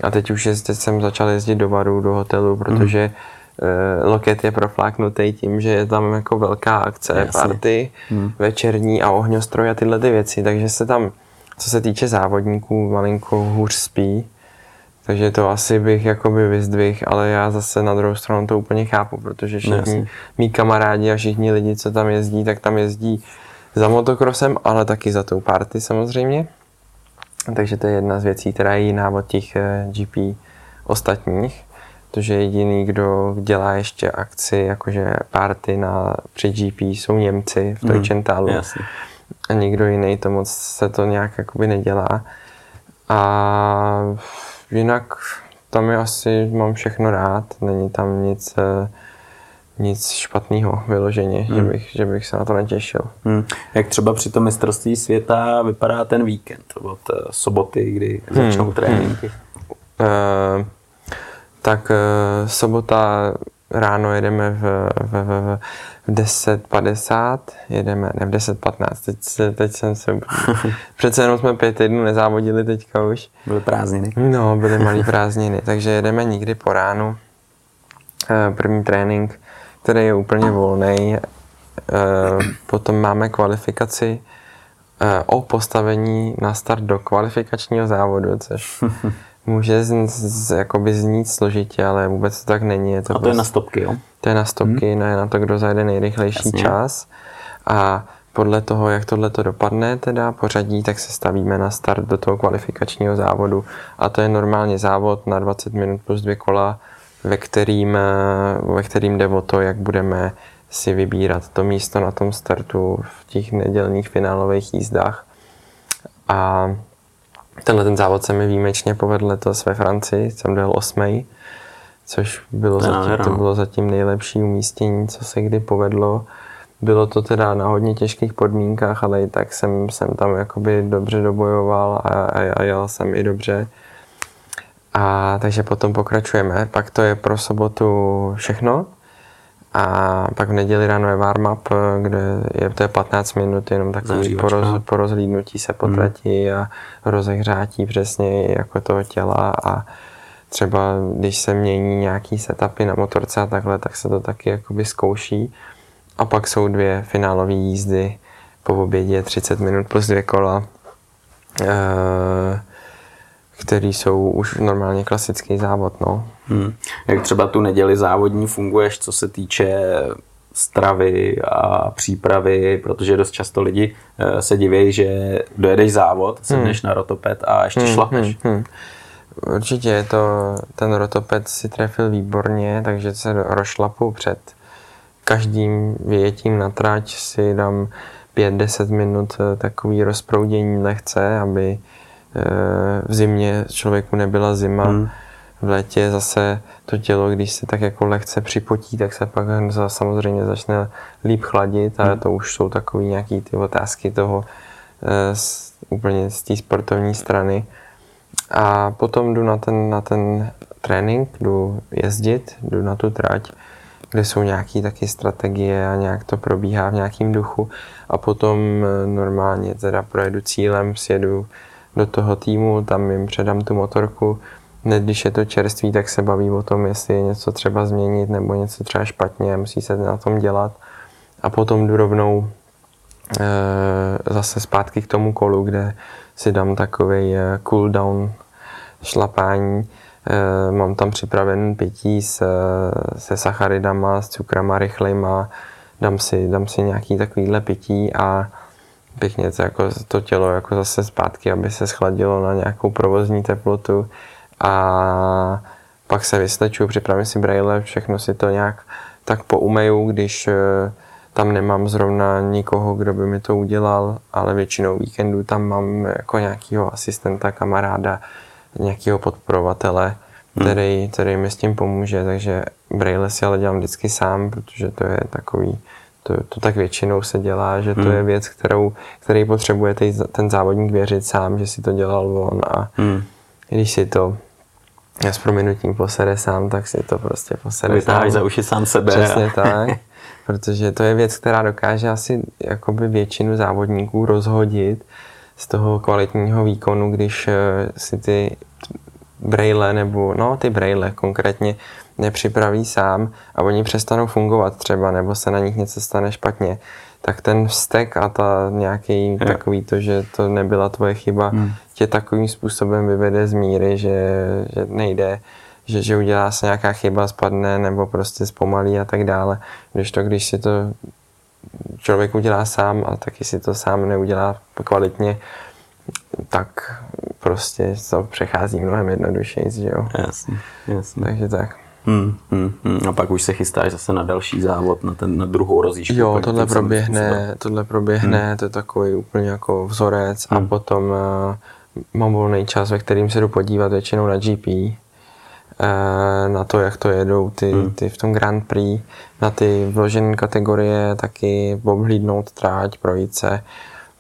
a teď už jezdit, jsem začal jezdit do baru, do hotelu, protože mm Loket je profláknutý tím, že je tam jako velká akce, Jasně. party, hmm. večerní a ohňostroj a tyhle ty věci, takže se tam, co se týče závodníků, malinko hůř spí, takže to asi bych jakoby vyzdvih, ale já zase na druhou stranu to úplně chápu, protože všichni Jasně. mý kamarádi a všichni lidi, co tam jezdí, tak tam jezdí za motokrosem, ale taky za tou party samozřejmě. Takže to je jedna z věcí, která je jiná od těch eh, GP ostatních protože jediný, kdo dělá ještě akci, jakože party na, při GP, jsou Němci v Tojčentálu. Mm, a nikdo jiný to moc se to nějak jakoby nedělá. A jinak tam je asi, mám všechno rád, není tam nic, eh, nic špatného vyloženě, hmm. že, bych, že bych se na to netěšil. Hmm. Jak třeba při tom mistrovství světa vypadá ten víkend od eh, soboty, kdy začnou hmm. tréninky? Hmm. Uh, tak uh, sobota ráno jedeme v, v, v, v 10.50, jedeme, ne v 10.15, teď, teď jsem se, [LAUGHS] přece jenom jsme pět týdnů nezávodili teďka už. Byly prázdniny. No, byly malé [LAUGHS] prázdniny, takže jedeme nikdy po ránu. První trénink, který je úplně volný. Uh, potom máme kvalifikaci o postavení na start do kvalifikačního závodu, což [LAUGHS] může z, z, jakoby znít složitě, ale vůbec to tak není. Je to A to prostě, je na stopky, jo? To je na stopky, hmm. ne na to, kdo zajde nejrychlejší Jasně. čas. A podle toho, jak tohle to dopadne, teda pořadí, tak se stavíme na start do toho kvalifikačního závodu. A to je normálně závod na 20 minut plus dvě kola, ve kterým, ve kterým jde o to, jak budeme si vybírat to místo na tom startu v těch nedělních finálových jízdách. A Tenhle ten závod se mi výjimečně povedl letos ve Francii, jsem byl osmý, což bylo, zatím, to bylo zatím nejlepší umístění, co se kdy povedlo. Bylo to teda na hodně těžkých podmínkách, ale i tak jsem, jsem tam jakoby dobře dobojoval a, a, a jel jsem i dobře. A takže potom pokračujeme. Pak to je pro sobotu všechno. A pak v neděli ráno je warm-up, kde je to je 15 minut jenom takový poroz, porozhlídnutí se po hmm. trati a rozehřátí přesně jako toho těla a třeba když se mění nějaký setupy na motorce a takhle, tak se to taky jakoby zkouší. A pak jsou dvě finálové jízdy po obědě 30 minut plus dvě kola. E- který jsou už normálně klasický závod. No. Hmm. Jak třeba tu neděli závodní funguješ, co se týče stravy a přípravy, protože dost často lidi eh, se diví, že dojedeš závod, sedneš hmm. na rotoped a ještě hmm, šlapeš. Hmm, hmm. Určitě je to, ten rotoped si trefil výborně, takže se rošlapu před každým vyjetím na trať si dám 5-10 minut eh, takový rozproudění lehce, aby v zimě člověku nebyla zima. Hmm. V létě zase to tělo, když se tak jako lehce připotí, tak se pak samozřejmě začne líp chladit a hmm. to už jsou takové nějaké ty otázky toho z, eh, úplně z té sportovní strany. A potom jdu na ten, na ten trénink, jdu jezdit, jdu na tu trať, kde jsou nějaké taky strategie a nějak to probíhá v nějakém duchu. A potom eh, normálně teda projedu cílem, sjedu do toho týmu, tam jim předám tu motorku. Když je to čerství, tak se baví o tom, jestli je něco třeba změnit nebo něco třeba špatně, musí se na tom dělat. A potom jdu rovnou e, zase zpátky k tomu kolu, kde si dám takový e, cool down šlapání. E, mám tam připraven pití s, se sacharidama, s cukrama rychlejma, dám si, dám si nějaký takovýhle pití a pěkně to, jako, to tělo jako zase zpátky, aby se schladilo na nějakou provozní teplotu a pak se vysleču, připravím si braille, všechno si to nějak tak poumeju, když eh, tam nemám zrovna nikoho, kdo by mi to udělal, ale většinou víkendu tam mám jako nějakého asistenta, kamaráda, nějakého podporovatele, hmm. který, který mi s tím pomůže, takže braille si ale dělám vždycky sám, protože to je takový to, to tak většinou se dělá, že to hmm. je věc, kterou, který potřebuje tej, ten závodník věřit sám, že si to dělal on a hmm. když si to s proměnutím posede sám, tak si to prostě posede Vytáháš za uši sám sebe. Přesně [LAUGHS] tak. Protože to je věc, která dokáže asi jakoby většinu závodníků rozhodit z toho kvalitního výkonu, když eh, si ty braille nebo no ty braille konkrétně nepřipraví sám a oni přestanou fungovat třeba nebo se na nich něco stane špatně, tak ten vztek a ta nějaký je. takový to, že to nebyla tvoje chyba, hmm. tě takovým způsobem vyvede z míry, že, že nejde, že, že udělá se nějaká chyba, spadne nebo prostě zpomalí a tak dále. Když to, když si to člověk udělá sám a taky si to sám neudělá kvalitně, tak prostě to přechází mnohem jednodušeji, že jo. Jasně, jasně. Takže tak. Hmm, hmm, hmm. A pak už se chystáš zase na další závod, na, ten, na druhou rozjížďku. Jo, tohle proběhne, tohle proběhne, hmm. to je takový úplně jako vzorec hmm. a potom uh, mám volný čas, ve kterým se jdu podívat většinou na GP, uh, eh, na to, jak to jedou ty, hmm. ty v tom Grand Prix, na ty vložené kategorie, taky obhlídnout tráť, projít se.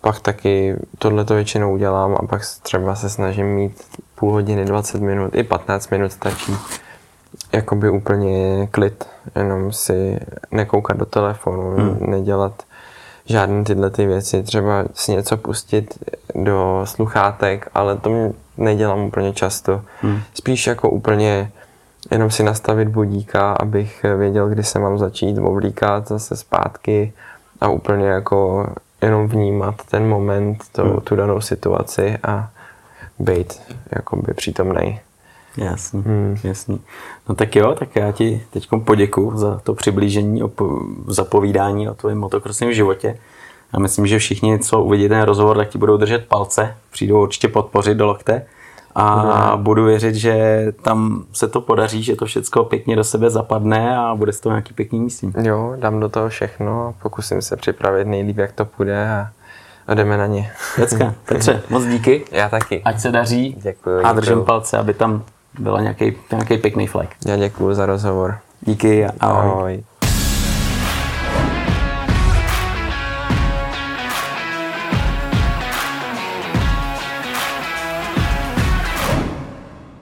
Pak taky tohle to většinou udělám a pak třeba se snažím mít půl hodiny, 20 minut, i 15 minut stačí jakoby úplně klid, jenom si nekoukat do telefonu, hmm. nedělat žádné tyhle ty věci, třeba si něco pustit do sluchátek, ale to mě nedělám úplně často. Hmm. Spíš jako úplně jenom si nastavit budíka, abych věděl, kdy se mám začít oblíkat zase zpátky a úplně jako jenom vnímat ten moment, to, hmm. tu danou situaci a být jakoby přítomnej. Jasný, hmm. jasný. No tak jo, tak já ti teď poděkuji za to přiblížení, o zapovídání o tvém motokrosovém životě. A myslím, že všichni, co uvidí ten rozhovor, tak ti budou držet palce, přijdou určitě podpořit do lokte a hmm. budu věřit, že tam se to podaří, že to všechno pěkně do sebe zapadne a bude z toho nějaký pěkný místní. Jo, dám do toho všechno, pokusím se připravit nejlíp, jak to půjde a, a jdeme na ně. Pecka. Petře, [LAUGHS] moc díky. Já taky. Ať se daří děkuji, a držím děkuji. palce, aby tam byl nějaký, nějaký pěkný flek. Já děkuji za rozhovor. Díky a ahoj. ahoj.